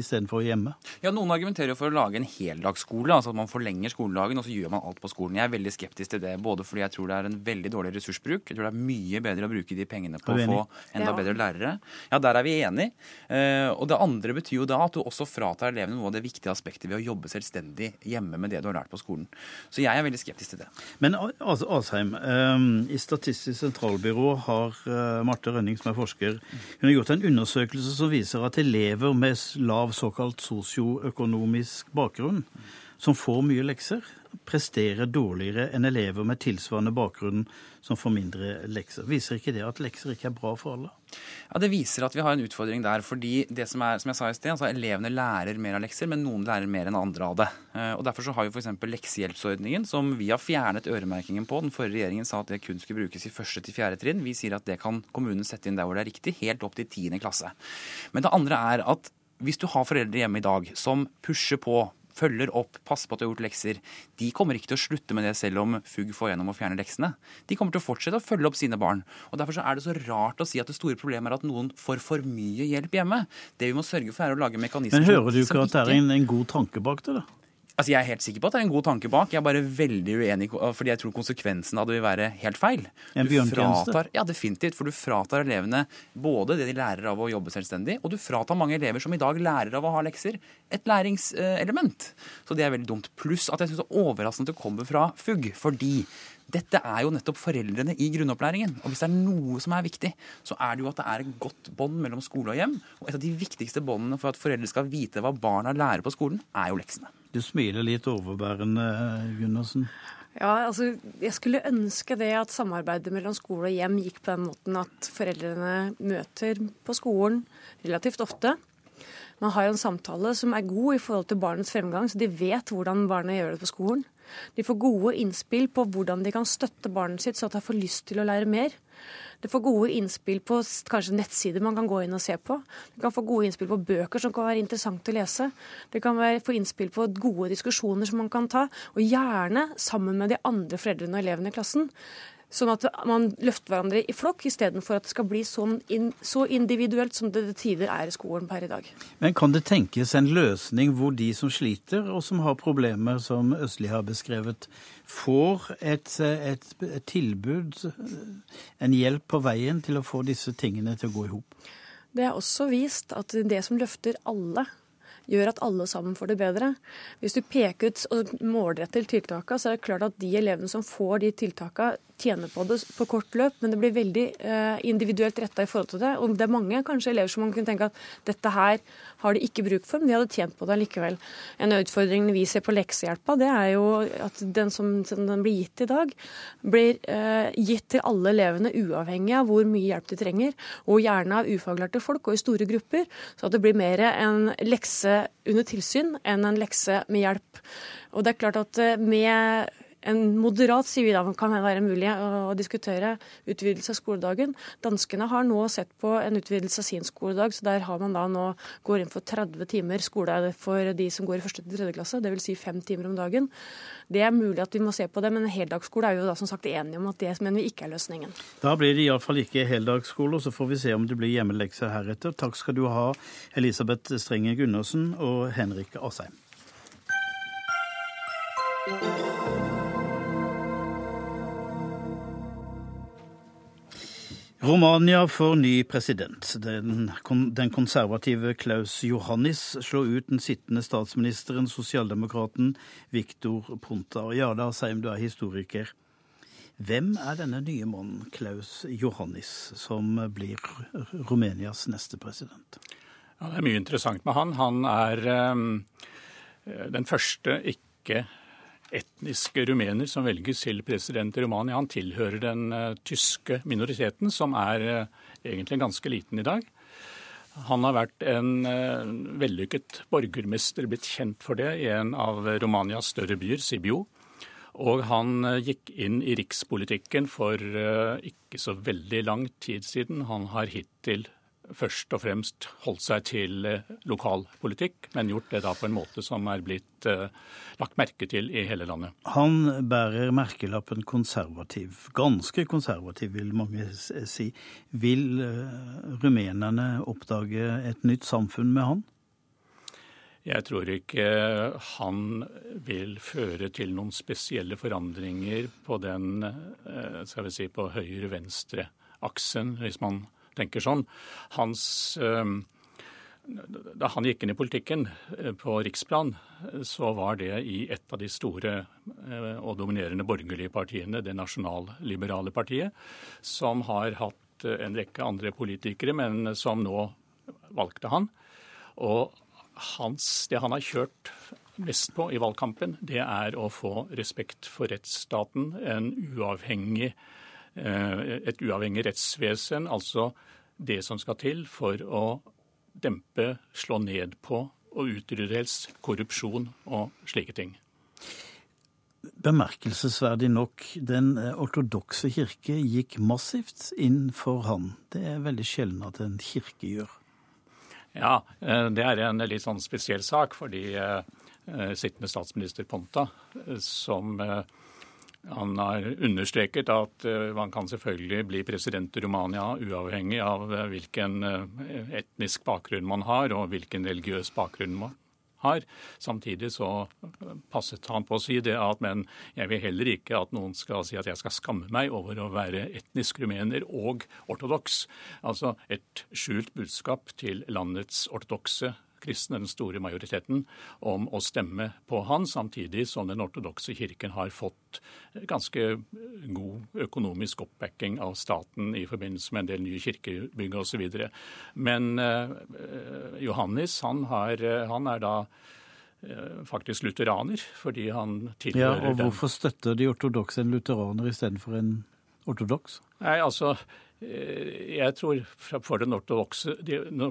istedenfor hjemme? Ja, Noen argumenterer for å lage en heldagsskole, altså at man forlenger skoledagen og så gjør man alt på skolen. Jeg er veldig skeptisk til det, både fordi jeg tror det er en veldig dårlig ressursbruk. Jeg tror det er mye bedre å bruke de pengene på å få enda ja. bedre lærere. Ja, der er vi enige. Uh, og det andre betyr jo da at du også fratar elevene noe av det viktige aspektet ved å jobbe selvstendig hjemme med det du har lært på skolen. Så jeg er veldig skeptisk til det. Men altså, Asheim, um, i Statistisk sentralbyrå har uh, Marte Rønning, som er forsker, hun har gjort en undersøkelse som viser at elever med lav av såkalt sosioøkonomisk bakgrunn, som får mye lekser, presterer dårligere enn elever med tilsvarende bakgrunn som får mindre lekser. Viser ikke det at lekser ikke er bra for alle? Ja, Det viser at vi har en utfordring der. fordi det som er, som jeg sa i sted, altså Elevene lærer mer av lekser, men noen lærer mer enn andre av det. Eh, og Derfor så har vi f.eks. leksehjelpsordningen, som vi har fjernet øremerkingen på. Den forrige regjeringen sa at det kun skulle brukes i første til fjerde trinn. Vi sier at det kan kommunen sette inn der hvor det er riktig, helt opp til tiende klasse. Men det andre er at hvis du har foreldre hjemme i dag som pusher på, følger opp, passer på at du har gjort lekser, de kommer ikke til å slutte med det selv om FUG får gjennom å fjerne leksene. De kommer til å fortsette å følge opp sine barn. Og Derfor er det så rart å si at det store problemet er at noen får for mye hjelp hjemme. Det vi må sørge for, er å lage mekanismer Men hører du ikke at det er en, en god tanke bak det, da? Altså, Jeg er helt sikker på at det er en god tanke bak. Jeg er bare veldig uenig, fordi jeg tror konsekvensen av det vil være helt feil. En bjørntjeneste? Ja, definitivt. For du fratar elevene både det de lærer av å jobbe selvstendig, og du fratar mange elever som i dag lærer av å ha lekser, et læringselement. Så det er veldig dumt. Pluss at jeg syns det er overraskende at det kommer fra FUG. fordi dette er jo nettopp foreldrene i grunnopplæringen. Og hvis det er noe som er viktig, så er det jo at det er et godt bånd mellom skole og hjem. Og et av de viktigste båndene for at foreldre skal vite hva barna lærer på skolen, er jo leksene. Du smiler litt overbærende, Gundersen. Ja, altså, Jeg skulle ønske det at samarbeidet mellom skole og hjem gikk på den måten at foreldrene møter på skolen relativt ofte. Man har en samtale som er god i forhold til barnets fremgang, så de vet hvordan barnet gjør det på skolen. De får gode innspill på hvordan de kan støtte barnet sitt så at de får lyst til å lære mer. De får gode innspill på kanskje nettsider man kan gå inn og se på. Det kan få gode innspill på bøker som kan være interessant å lese. Det kan få innspill på gode diskusjoner som man kan ta, og gjerne sammen med de andre foreldrene og elevene i klassen. Sånn at man løfter hverandre i flokk, istedenfor at det skal bli sånn in, så individuelt som det til tider er i skolen per i dag. Men kan det tenkes en løsning hvor de som sliter, og som har problemer, som Østli har beskrevet, får et, et, et tilbud, en hjelp på veien til å få disse tingene til å gå i hop? Det er også vist at det som løfter alle, gjør at alle sammen får det bedre. Hvis du peker ut og målretter tiltakene, så er det klart at de elevene som får de tiltakene, tjene på det på kort løp, men det blir veldig eh, individuelt retta i forhold til det. Og det er mange kanskje elever som man kunne tenke at dette her har de ikke bruk for, men de hadde tjent på det likevel. En av utfordringene vi ser på leksehjelpa, det er jo at den som, som den blir gitt i dag, blir eh, gitt til alle elevene uavhengig av hvor mye hjelp de trenger, og gjerne av ufaglærte folk og i store grupper, så at det blir mer en lekse under tilsyn enn en lekse med hjelp. Og det er klart at eh, med en moderat da kan være mulig å, diskutere utvidelse av skoledagen. Danskene har nå sett på en utvidelse av sin skoledag, så der har man da nå går inn for 30 timer skole for de som går i første til tredje klasse, dvs. Si fem timer om dagen. Det er mulig at vi må se på det, men heldagsskole er jo da som sagt enige om at det mener vi ikke er løsningen. Da blir det iallfall ikke heldagsskole, og så får vi se om det blir hjemmelekser heretter. Takk skal du ha, Elisabeth Strenge Gundersen og Henrik Asheim. Romania får ny president. Den, den, konservative Klaus Johannis slår ut den sittende statsministeren, sosialdemokraten Viktor Ponta. Ja da, Seim, du er historiker. Hvem er denne nye mannen, Klaus Johannis, som blir Romanias neste president? Ja, det er mye interessant med han. Han er um, den første ikke etniske rumener som velges til president i Romania. Han tilhører den uh, tyske minoriteten, som er uh, egentlig ganske liten i dag. Han har vært en uh, vellykket borgermester, blitt kjent for det, i en av Romanias større byer, Sibiu. Og han gikk inn i rikspolitikken for ikke så veldig lang tid siden. Han har hittil først og fremst holdt seg til eh, lokalpolitikk, men gjort det da på en måte som er blitt eh, lagt merke til i hele landet. Han bærer merkelappen konservativ. Ganske konservativ, vil mange si. Vil uh, rumenerne oppdage et nytt samfunn med han? Jeg tror ikke han vil føre til noen spesielle forandringer på den skal vi si, på høyre-venstre-aksen, hvis man tenker sånn. Hans eh, da han gikk inn i politikken eh, på riksplan, så var det i et av de store eh, og dominerende borgerlige partiene, det nasjonalliberale partiet, som har hatt en rekke andre politikere, men som nå valgte han. Og hans, det han har kjørt mest på i valgkampen, det er å få respekt for rettsstaten, en uavhengig et uavhengig rettsvesen, altså det som skal til for å dempe, slå ned på og utrydde helst korrupsjon og slike ting. Bemerkelsesverdig nok, den eh, ortodokse kirke gikk massivt inn for han. Det er veldig sjelden at en kirke gjør. Ja, eh, det er en litt sånn spesiell sak, fordi sittende statsminister Ponta, som han har understreket at eh, man kan selvfølgelig bli president i Romania uavhengig av eh, hvilken eh, etnisk bakgrunn man har og hvilken religiøs bakgrunn man har. Samtidig så passet han på å si det at men jeg vil heller ikke at noen skal si at jeg skal skamme meg over å være etnisk rumener og ortodoks. Altså et skjult budskap til landets ortodokse kristne, den store majoriteten, om å stemme på han, samtidig som den ortodokse kirken har fått ganske god økonomisk oppbacking av staten i forbindelse med en del nye kirkebygg osv. Men uh, Johannes han, har, han er da uh, faktisk lutheraner, fordi han tilhører Ja, Og hvorfor støtter de ortodokse en lutheraner istedenfor en ortodoks? Nei, altså, Eh, jeg tror for den ortodokse, den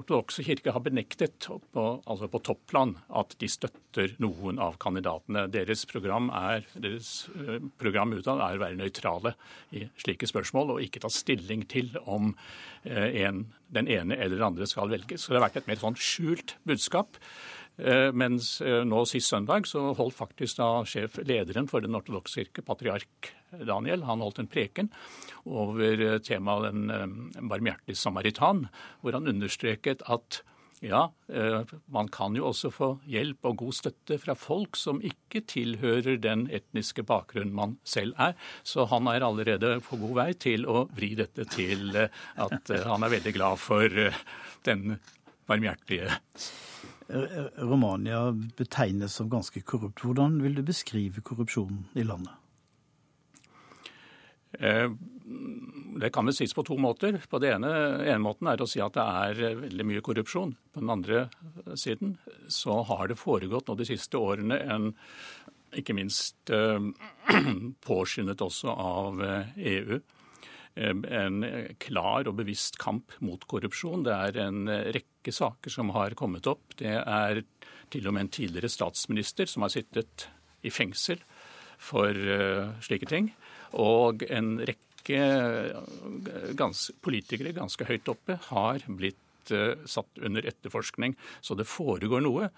kirke har benektet på, altså på topplan at de støtter noen av kandidatene. Deres program, er, deres eh, program utad er å være nøytrale i slike spørsmål og ikke ta stilling til om eh, en, den ene eller den andre skal velges. Så det har vært et mer sånn skjult budskap. Mens nå sist søndag så holdt faktisk da sjef, lederen for Den ortodokse kirke, patriark Daniel, han holdt en preken over eh, temaet Den eh, barmhjertige samaritan, hvor han understreket at ja, eh, man kan jo også få hjelp og god støtte fra folk som ikke tilhører den etniske bakgrunnen man selv er. Så han er allerede på god vei til å vri dette til at han er veldig glad for den barmhjertige. Romania betegnes som ganske korrupt. Hvordan vil du beskrive korrupsjonen i landet? Eh, det kan vel sies på to måter. På det ene, ene måten er å si at det er veldig mye korrupsjon. På den andre siden så har det foregått nå de siste årene en ikke minst påskyndet også av EU. En klar og bevisst kamp mot korrupsjon. Det er en rekke saker som har kommet opp. Det er til og med en tidligere statsminister som har sittet i fengsel for slike ting. Og en rekke gans, politikere ganske høyt oppe har blitt satt under etterforskning. Så det foregår noe.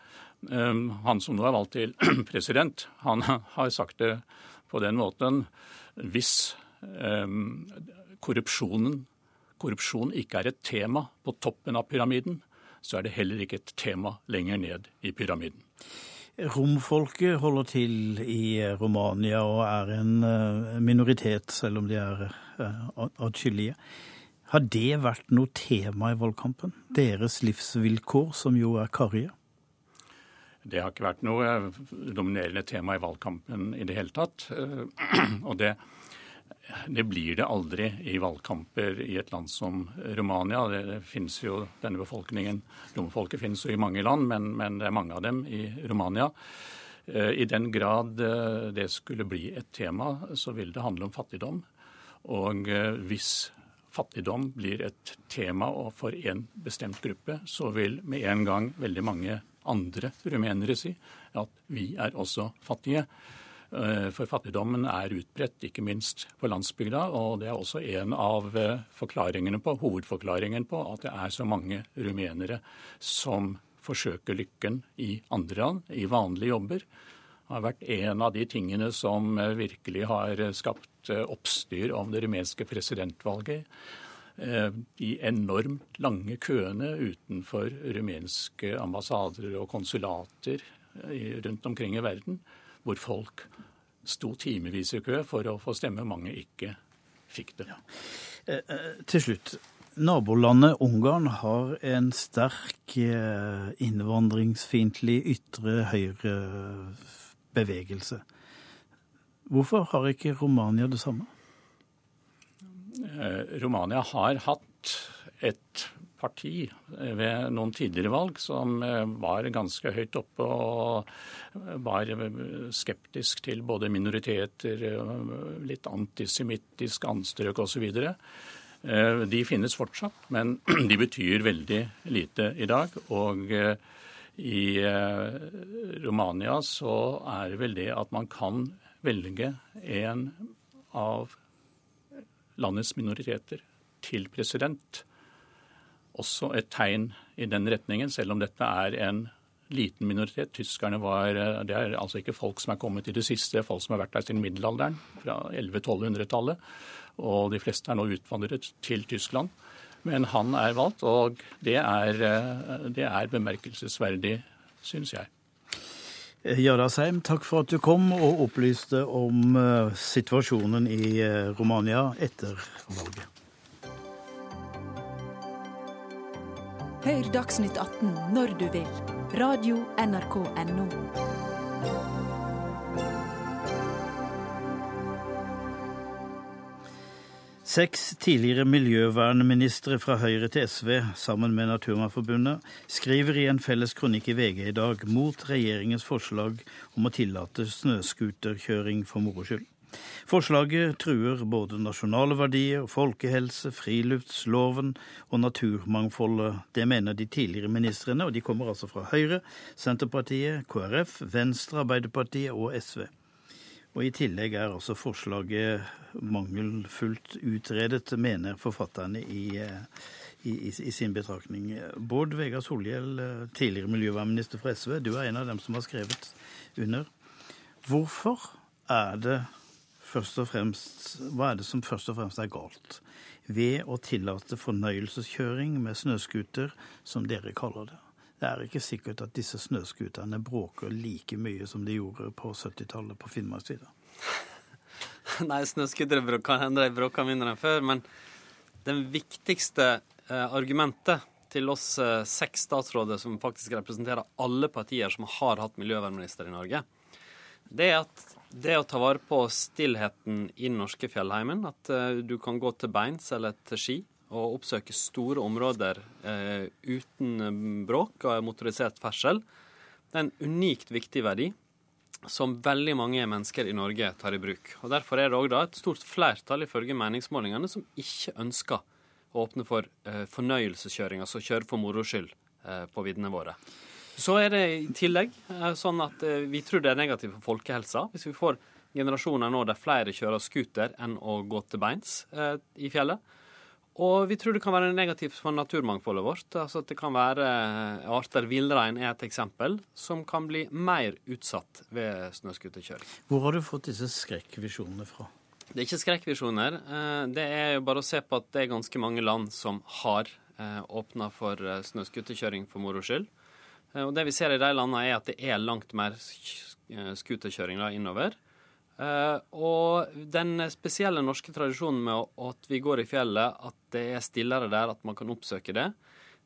Han som nå er valgt til president, han har sagt det på den måten hvis korrupsjonen, korrupsjon ikke er et tema på toppen av pyramiden, så er det heller ikke et tema lenger ned i pyramiden. Romfolket holder til i Romania og er en eh, minoritet, selv om de er eh, atskillige. Har det vært noe tema i valgkampen? Deres livsvilkår, som jo er karrige? Det har ikke vært noe eh, dominerende tema i valgkampen i det hele tatt. Og det det blir det aldri i valgkamper i et land som Romania. Det, det finnes jo, Denne befolkningen, romfolket finnes jo i mange land, men, men, det er mange av dem i Romania. Eh, I den grad eh, det skulle bli et tema, så vil det handle om fattigdom. Og eh, hvis fattigdom blir et tema for en bestemt gruppe, så vil med en gang veldig mange andre rumenere si at vi er også fattige. Eh, for fattigdommen er utbredt, ikke minst på landsbygda. Og det er også en av eh, forklaringene på, hovedforklaringen på at det er så mange rumenere som forsøker lykken i andre land, i vanlige jobber. Det har vært en av de tingene som eh, virkelig har skapt oppstyr om det rumenske presidentvalget. De enormt lange køene utenfor rumenske ambassader og konsulater rundt omkring i verden hvor folk sto timevis i kø for å få stemme. Mange ikke fikk det. Ja. Eh, eh, til slutt. Nabolandet Ungarn har en sterk eh, innvandringsfiendtlig ytre høyre-bevegelse. Hvorfor har ikke Romania det samme? Romania har hatt et parti ved noen tidligere valg som eh, var ganske høyt oppe og var skeptisk til både minoriteter, litt antisemittisk anstrøk osv. Eh, de finnes fortsatt, men de betyr veldig lite i dag. Og eh, i Romania så er det vel det at man kan velge en av landets minoriteter til president også et tegn i den retningen, selv om dette er en liten minoritet. Tyskerne var Det er altså ikke folk som er kommet i det siste, folk som har vært der siden middelalderen, fra 1100-1200-tallet. Og de fleste er nå utvandret til Tyskland. Men han er valgt, og det er, det er bemerkelsesverdig, syns jeg. Jada Seim, takk for at du kom og opplyste om eh, situasjonen i eh, Romania etter valget. Hør Dagsnytt 18 når du vil. Radio NRK Radio.nrk.no. Seks tidligere miljøvernministre fra Høyre til SV, sammen med Naturvernforbundet, skriver i en felles kronikk i VG i dag mot regjeringens forslag om å tillate snøscooterkjøring for moro skyld. Forslaget truer både nasjonale verdier, folkehelse, friluftsloven og naturmangfoldet. Det mener de tidligere ministrene, og de kommer altså fra Høyre, Senterpartiet, KrF, Venstre, Arbeiderpartiet og SV. Og I tillegg er altså forslaget mangelfullt utredet, mener forfatterne i, i, i sin betraktning. Bård Vegar Solhjell, tidligere miljøvernminister fra SV, du er en av dem som har skrevet under. Hvorfor er det først og fremst, hva er det som først og fremst er galt ved å tillate fornøyelseskjøring med snøscooter, som dere kaller det? Det er ikke sikkert at disse snøscooterne bråker like mye som de gjorde på 70-tallet på Finnmarksvidda. Nei, snøscootere de bråker mindre enn før, men det viktigste eh, argumentet til oss eh, seks statsråder som faktisk representerer alle partier som har hatt miljøvernminister i Norge, det er at Det å ta vare på stillheten i norske fjellheimen, at uh, du kan gå til beins eller til ski og oppsøke store områder uh, uten bråk og motorisert ferdsel, det er en unikt viktig verdi som veldig mange mennesker i Norge tar i bruk. Og Derfor er det òg et stort flertall ifølge meningsmålingene som ikke ønsker å åpne for uh, fornøyelseskjøring, altså kjøre for moro skyld på viddene våre. Så er det i tillegg sånn at vi tror det er negativt for folkehelsa hvis vi får generasjoner nå der flere kjører scooter enn å gå til beins i fjellet. Og vi tror det kan være negativt for naturmangfoldet vårt. Altså at det kan være eh, arter Villrein er et eksempel som kan bli mer utsatt ved snøscooterkjøring. Hvor har du fått disse skrekkvisjonene fra? Det er ikke skrekkvisjoner. Eh, det er jo bare å se på at det er ganske mange land som har eh, åpna for snøscooterkjøring for moro skyld. Og det vi ser i de landene, er at det er langt mer scooterkjøring innover. Uh, og den spesielle norske tradisjonen med at vi går i fjellet, at det er stillere der, at man kan oppsøke det,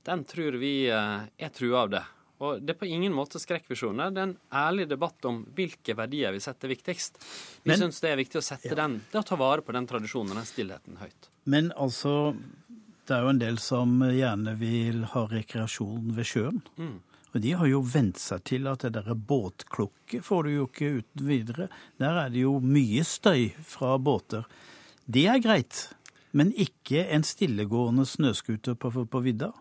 den tror vi er trua av det. Og det er på ingen måte skrekkvisjoner. Det er en ærlig debatt om hvilke verdier vi setter viktigst. Vi syns det er viktig å sette ja. den, det å ta vare på den tradisjonen og den stillheten høyt. Men altså, det er jo en del som gjerne vil ha rekreasjon ved sjøen. Mm. Og de har jo vent seg til at det derre båtklukket får du jo ikke uten videre. Der er det jo mye støy fra båter. Det er greit, men ikke en stillegående snøscooter på, på vidda.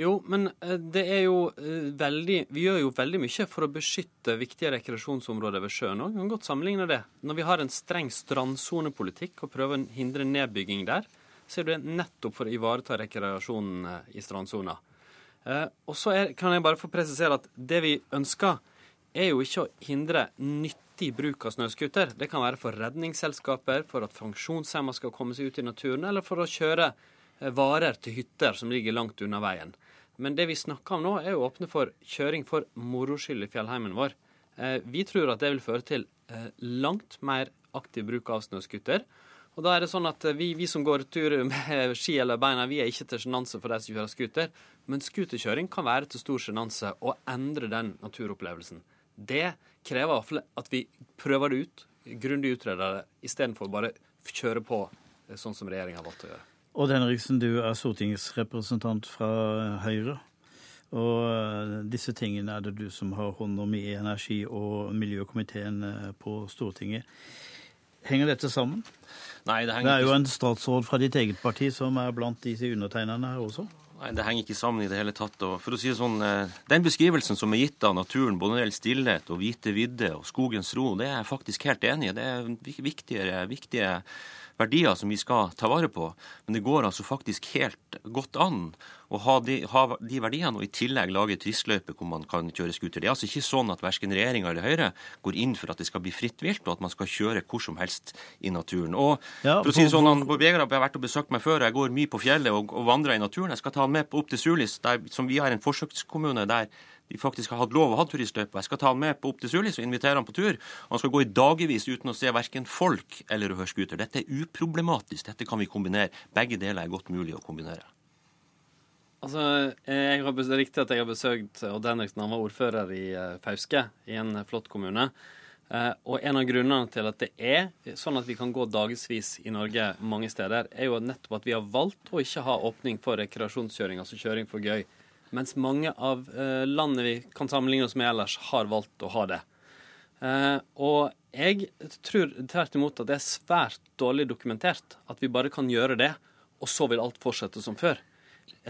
Jo, men eh, det er jo eh, veldig Vi gjør jo veldig mye for å beskytte viktige rekreasjonsområder ved sjøen òg. Kan godt sammenligne det. Når vi har en streng strandsonepolitikk og prøver å hindre nedbygging der, så er det nettopp for å ivareta rekreasjonen eh, i strandsona. Eh, og så kan jeg bare få presisere at det vi ønsker, er jo ikke å hindre nyttig bruk av snøscooter. Det kan være for redningsselskaper, for at funksjonshemma skal komme seg ut i naturen, eller for å kjøre eh, varer til hytter som ligger langt unna veien. Men det vi snakker om nå, er å åpne for kjøring for moro skyld i fjellheimen vår. Eh, vi tror at det vil føre til langt mer aktiv bruk av snøscooter. Og da er det sånn at vi, vi som går tur med ski eller beina, vi er ikke til sjenanse for de som kjører scooter. Men scooterkjøring kan være til stor sjenanse og endre den naturopplevelsen. Det krever at vi prøver det ut, grundig utreder det, istedenfor bare kjøre på eh, sånn som regjeringa har valgt å gjøre. Odd Henriksen, du er stortingsrepresentant fra Høyre. Og eh, disse tingene er det du som har hånd om i energi- og miljøkomiteen eh, på Stortinget. Henger dette sammen? Nei, det, det er jo en statsråd fra ditt eget parti som er blant disse undertegnerne her også? Nei, Det henger ikke sammen i det hele tatt. Og for å si det sånn, eh, Den beskrivelsen som er gitt av naturen, både når det gjelder stillhet og hvite vidde og skogens ro, det er jeg faktisk helt enig i. Det er viktige, viktige verdier som vi skal ta vare på. Men det går altså faktisk helt godt an å ha de, ha de verdiene og i tillegg lage turistløyper hvor man kan kjøre scooter. Det er altså ikke sånn at verken regjeringa eller Høyre går inn for at det skal bli fritt vilt, og at man skal kjøre hvor som helst i naturen. Og ja, for å si det sånn, han, Vegard har vært og besøkt meg før, og jeg går mye på fjellet og, og vandrer i naturen. Jeg skal ta han med på opp til Sulis, der, som vi har en forsøkskommune der de faktisk har hatt lov å ha turistløype. Jeg skal ta han med opp til Sulis og invitere han på tur. Han skal gå i dagevis uten å se verken folk eller å høre scooter. Dette er uproblematisk. Dette kan vi kombinere. Begge deler er godt mulig å kombinere. Altså, jeg har, Det er riktig at jeg har besøkt Odd Henriksen. Han var ordfører i eh, Fauske, i en flott kommune. Eh, og en av grunnene til at det er sånn at vi kan gå dagevis i Norge mange steder, er jo nettopp at vi har valgt å ikke ha åpning for rekreasjonskjøring, altså kjøring for gøy. Mens mange av eh, landene vi kan sammenligne oss med ellers, har valgt å ha det. Og jeg tror tvert imot at det er svært dårlig dokumentert at vi bare kan gjøre det, og så vil alt fortsette som før.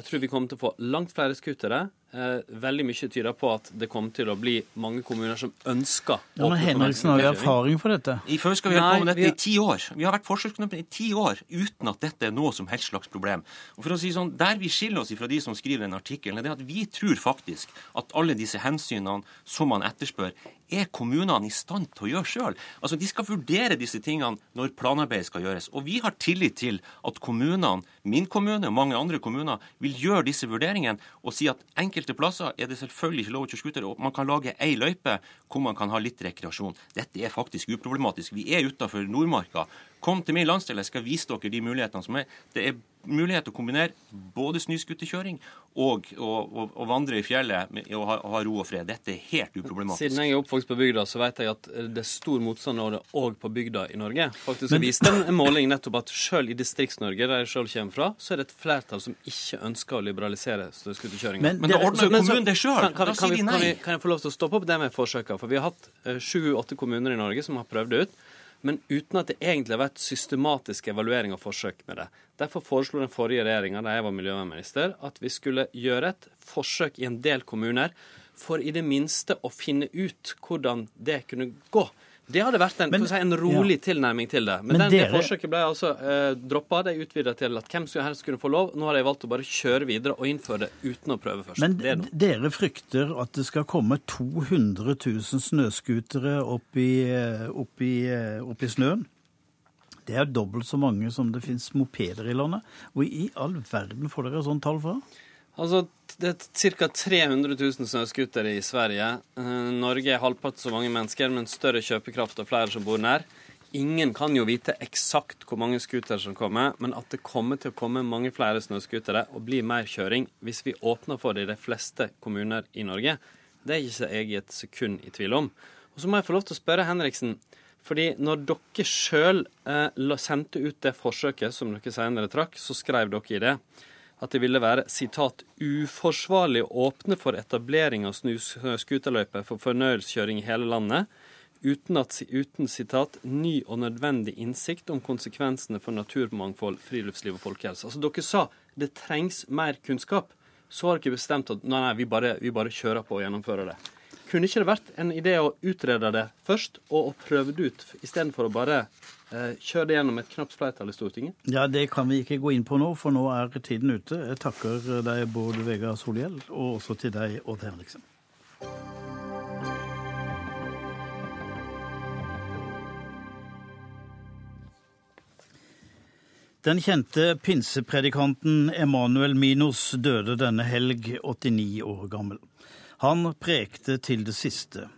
Jeg tror vi kommer til å få langt flere scootere. Eh, veldig mye tyder på at det kommer til å bli mange kommuner som ønsker ja, Men Henriksen har jo erfaring for dette. I Fauske skal vi holdt på med dette i ti år. Vi har vært forsøkskommuner i ti år uten at dette er noe som helst slags problem. Og for å si sånn, Der vi skiller oss fra de som skriver den artikkelen, er det at vi tror faktisk at alle disse hensynene som man etterspør, er kommunene i stand til å gjøre sjøl. Altså, de skal vurdere disse tingene når planarbeidet skal gjøres. Og vi har tillit til at kommunene, min kommune og mange andre kommuner, vil gjøre disse vurderingene og si at enkelte plasser er det selvfølgelig ikke lov å kjøre scooter. og Man kan lage ei løype hvor man kan ha litt rekreasjon. Dette er faktisk uproblematisk. Vi er utafor Nordmarka. Kom til min landsdel, jeg skal vise dere de mulighetene som er. Det er mulighet til å kombinere både snøscooterkjøring og å vandre i fjellet med, og, ha, ha ro og fred. Dette er helt uproblematisk. Siden jeg er oppvokst på bygda, så vet jeg at det er stor motstand òg på bygda i Norge. Faktisk Men... viste en måling nettopp at selv i Distrikts-Norge, der jeg selv kommer fra, så er det et flertall som ikke ønsker å liberalisere snøscooterkjøringa. Men, Men, da ordner jo kommunen det sjøl! Da sier de nei. Kan, kan, jeg få lov til å stoppe opp det med forsøka? For vi har hatt eh, sju-åtte kommuner i Norge som har prøvd det ut men uten at det egentlig har vært systematisk evaluering og forsøk med det. Derfor foreslo den forrige regjeringa da jeg var miljøvernminister, at vi skulle gjøre et forsøk i en del kommuner for i det minste å finne ut hvordan det kunne gå. Det hadde vært en, men, si, en rolig ja. tilnærming til det. Men, men den, dere... det forsøket ble altså eh, droppa. Det er utvida til at hvem som helst kunne få lov. Nå har de valgt å bare kjøre videre og innføre det uten å prøve først. Men dere frykter at det skal komme 200 000 snøscootere opp, eh, opp, eh, opp, i snøen? Det er dobbelt så mange som det finnes mopeder i landet. Hvor i all verden får dere sånn tall fra? Altså, Det er ca. 300 000 snøscootere i Sverige. Eh, Norge er halvparten så mange mennesker, men større kjøpekraft og flere som bor nær. Ingen kan jo vite eksakt hvor mange scootere som kommer, men at det kommer til å komme mange flere snøscootere og bli mer kjøring hvis vi åpner for det i de fleste kommuner i Norge, det er ikke jeg i et sekund i tvil om. Og så må jeg få lov til å spørre Henriksen, fordi når dere sjøl eh, sendte ut det forsøket som dere senere trakk, så skrev dere i det at det ville være citat, uforsvarlig å åpne for etablering av snøscooterløyper for fornøyelseskjøring i hele landet, uten, at, uten citat, ny og nødvendig innsikt om konsekvensene for naturmangfold, friluftsliv og folkehelse. Altså, Dere sa det trengs mer kunnskap. Så har dere bestemt at nei, nei, vi bare, vi bare kjører på og gjennomfører det. Kunne ikke det vært en idé å utrede det først, og prøve det ut, istedenfor å bare eh, kjøre det gjennom et knapt flertall i Stortinget? Ja, Det kan vi ikke gå inn på nå, for nå er tiden ute. Jeg takker deg, Bård Vegar Solhjell, og også til deg, Odd Henriksen. Den kjente pinsepredikanten Emanuel Minos døde denne helg, 89 år gammel. Han prekte til det siste.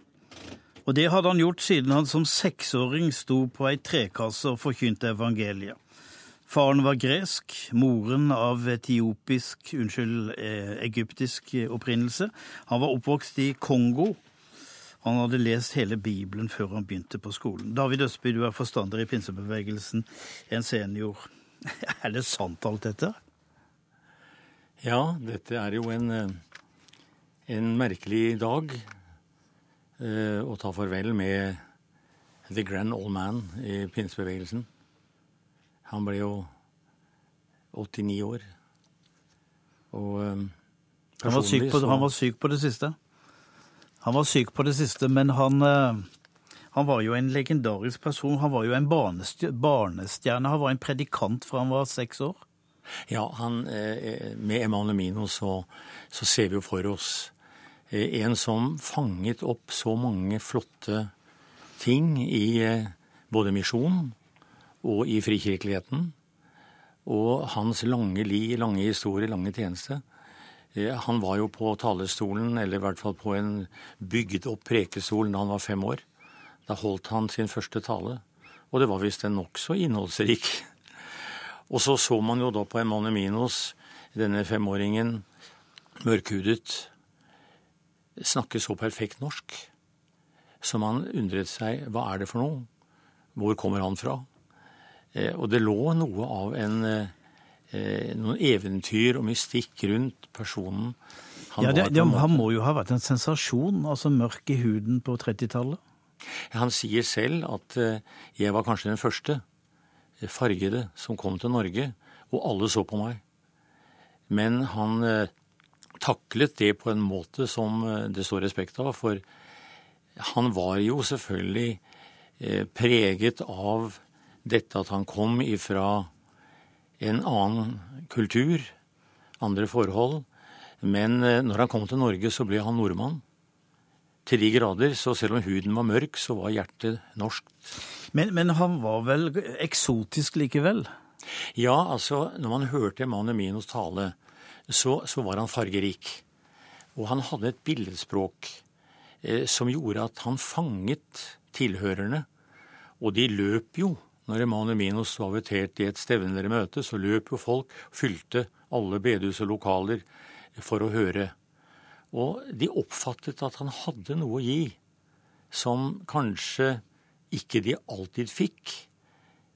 Og det hadde han gjort siden han som seksåring sto på ei trekasse og forkynte evangeliet. Faren var gresk, moren av etiopisk, unnskyld, eh, egyptisk opprinnelse. Han var oppvokst i Kongo. Han hadde lest hele Bibelen før han begynte på skolen. David Østby, du er forstander i pinsebevegelsen, en senior. Er det sant alt dette? Ja, dette er jo en eh, en merkelig dag eh, å ta farvel med the grand old man i pinsebevegelsen. Han ble jo 89 år. Og eh, han, var syk på, han var syk på det siste. Han var syk på det siste, men han, eh, han var jo en legendarisk person. Han var jo en barnestjerne. Han var en predikant fra han var seks år. Ja, han, eh, med Emanuel Mino så, så ser vi jo for oss Eh, en som fanget opp så mange flotte ting i eh, både misjonen og i frikirkeligheten. Og hans lange li, lange historie, lange tjeneste. Eh, han var jo på talerstolen, eller i hvert fall på en bygd opp prekestol da han var fem år. Da holdt han sin første tale. Og det var visst en nokså innholdsrik. Og så så man jo da på Emanuel Minos, denne femåringen, mørkhudet, snakke så perfekt norsk. Så man undret seg hva er det for noe? Hvor kommer han fra? Eh, og det lå noe av en, eh, noen eventyr og mystikk rundt personen. Han, ja, det, det, han må jo ha vært en sensasjon, altså mørk i huden på 30-tallet? Han sier selv at eh, jeg var kanskje den første fargede som kom til Norge, og alle så på meg. Men han taklet det på en måte som eh, det står respekt av. For han var jo selvfølgelig eh, preget av dette at han kom ifra en annen kultur, andre forhold. Men eh, når han kom til Norge, så ble han nordmann. Til de grader, så selv om huden var mørk, så var hjertet norskt. Men, men han var vel eksotisk likevel? Ja, altså, når man hørte Emanuel Minos tale, så, så, var han fargerik. Og han hadde et billedspråk eh, som gjorde at han fanget tilhørerne. Og de løp jo Når Emanuel Minos var invitert i et stevne møte, så løp jo folk, fylte alle bedehus og lokaler for å høre. Og de oppfattet at han hadde noe å gi som kanskje ikke de alltid fikk.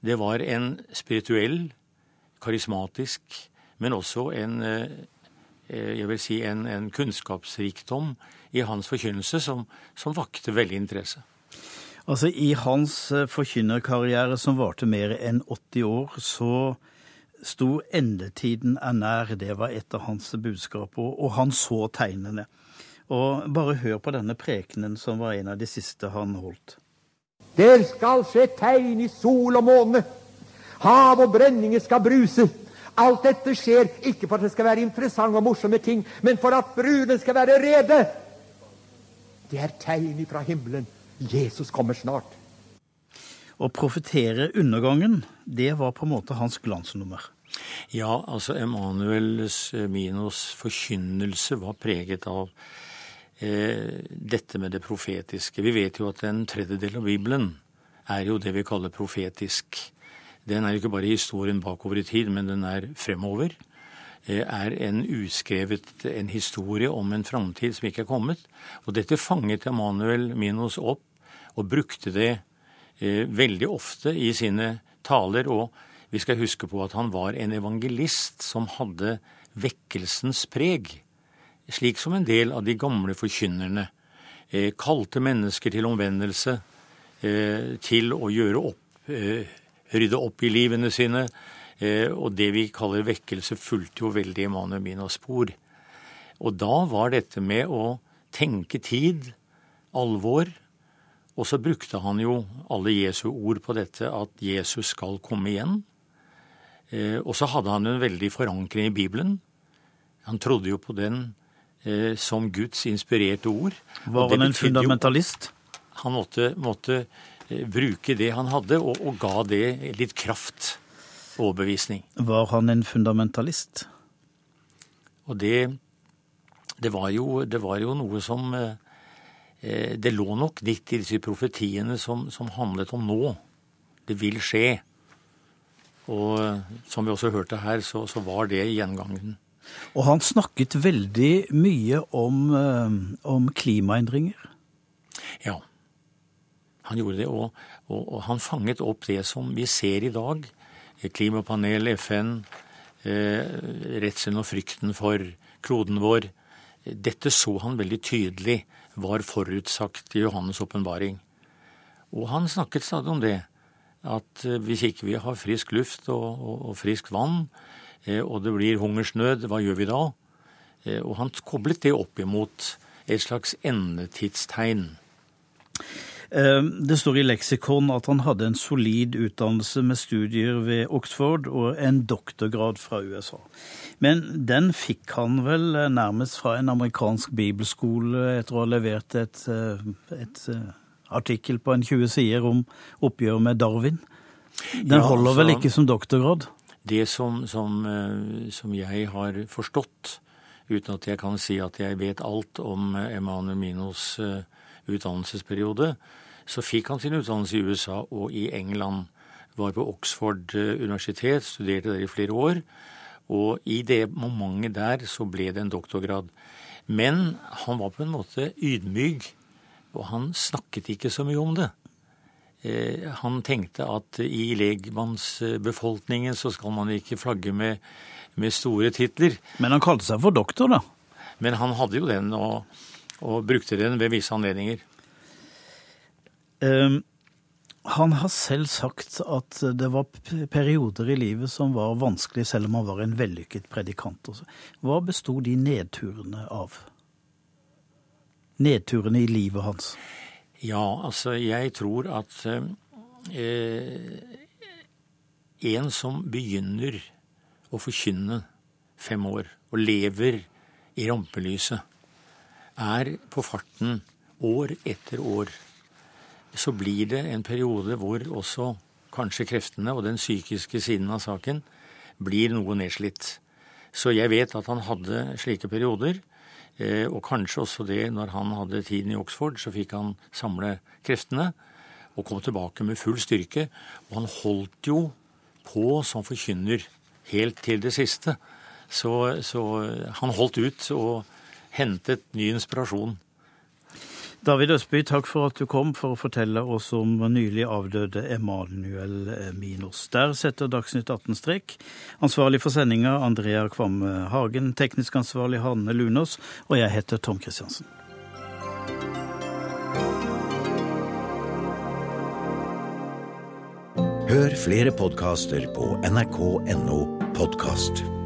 Det var en spirituell, karismatisk, men også en eh, jeg vil si en, en kunnskapsrikdom i hans forkynnelse som, som vakte veldig interesse. Altså I hans eh, forkynnerkarriere som varte mer enn 80 år, så sto endetiden er nær. Det var et av hans budskaper, og han så tegnene. Og bare hør på denne prekenen som var en av de siste han holdt. Der skal skje tegn i sol og måne. Hav og brenninger skal bruse. Alt dette skjer ikke for at det skal være interessante og morsomme ting, men for at bruden skal være rede. Det er tegn fra himmelen. Jesus kommer snart. Å profetere undergangen, det var på en måte hans glansnummer. Ja, altså Emanuels eh, Minos forkynnelse var preget av eh, dette med det profetiske. Vi vet jo at en tredjedel av Bibelen er jo det vi kaller profetisk. Den er ikke bare historien bakover i tid, men den er fremover. Er en uskrevet en historie om en framtid som ikke er kommet. Og dette fanget Emanuel Minos opp og brukte det eh, veldig ofte i sine taler. Og vi skal huske på at han var en evangelist som hadde vekkelsens preg. Slik som en del av de gamle forkynnerne eh, kalte mennesker til omvendelse, eh, til å gjøre opp, eh, rydde opp i livene sine. Eh, og det vi kaller vekkelse, fulgte jo veldig Emanuel Minas spor. Og da var dette med å tenke tid, alvor, og så brukte han jo alle Jesu ord på dette, at Jesus skal komme igjen. Eh, og så hadde han en veldig forankring i Bibelen. Han trodde jo på den eh, som Guds inspirerte ord. Var han en fundamentalist? Jo, han måtte, måtte bruke det han hadde, og, og ga det litt kraft. Overbevisning. Var han en fundamentalist? Og det, det, var, jo, det var jo noe som eh, Eh, det lå nok litt i disse profetiene som, som, handlet om nå. Det vil skje. Og eh, som vi også hørte her, så, så var det gjengangen. Og han snakket veldig mye om, eh, om klimaendringer. Ja, han gjorde det. Og, og, og, han fanget opp det som vi ser i dag. Klimapanel, FN, eh, redselen og frykten for kloden vår. Dette så han veldig tydelig var forutsagt i Johannes' åpenbaring. Og han snakket stadig om det, at eh, hvis ikke vi har frisk luft og, og, og friskt vann, eh, og det blir hungersnød, hva gjør vi da? Eh, og han koblet det opp imot et slags endetidstegn. Det står i leksikon at han hadde en solid utdannelse med studier ved Oxford og en doktorgrad fra USA. Men den fikk han vel eh, nærmest fra en amerikansk bibelskole etter å ha levert et, eh, et eh, artikkel på en 20 sider om oppgjør med Darwin. Den ja, holder vel altså, ikke som doktorgrad? Det som, som, som, jeg har forstått, uten at jeg kan si at jeg vet alt om Emanuel Minos utdannelsesperiode, så fikk han sin utdannelse i USA og i England. Var på Oxford universitet, studerte der i flere år. Og i det momentet der så ble det en doktorgrad. Men han var på en måte ydmyk, og han snakket ikke så mye om det. Eh, han tenkte at i legmannsbefolkningen så skal man ikke flagge med, med, store titler. Men han kalte seg for doktor, da? Men han hadde jo den, og, og brukte den ved visse anledninger. Um, han har selv sagt at det var perioder i livet som var vanskelig, selv om han var en vellykket predikant. Hva besto de nedturene av? Nedturene i livet hans? Ja, altså jeg tror at eh, en som begynner å forkynne fem år, og lever i rampelyset, er på farten år etter år så blir det en periode hvor også kanskje kreftene og den psykiske siden av saken blir noe nedslitt. Så jeg vet at han hadde slike perioder. Eh, og kanskje også det når han hadde tiden i Oxford, så fikk han samle kreftene. og kom tilbake med full styrke. Og han holdt jo på som forkynner helt til det siste. Så, så han holdt ut og hentet ny inspirasjon. David Østby, takk for at du kom for å fortelle oss om nylig avdøde Emanuel Minos. Der setter Dagsnytt 18 strek. Ansvarlig for sendinga Andrea Kvamme Hagen, teknisk ansvarlig Hanne Lunås, og jeg heter Tom Kristiansen. Hør flere podkaster på nrk.no podkast.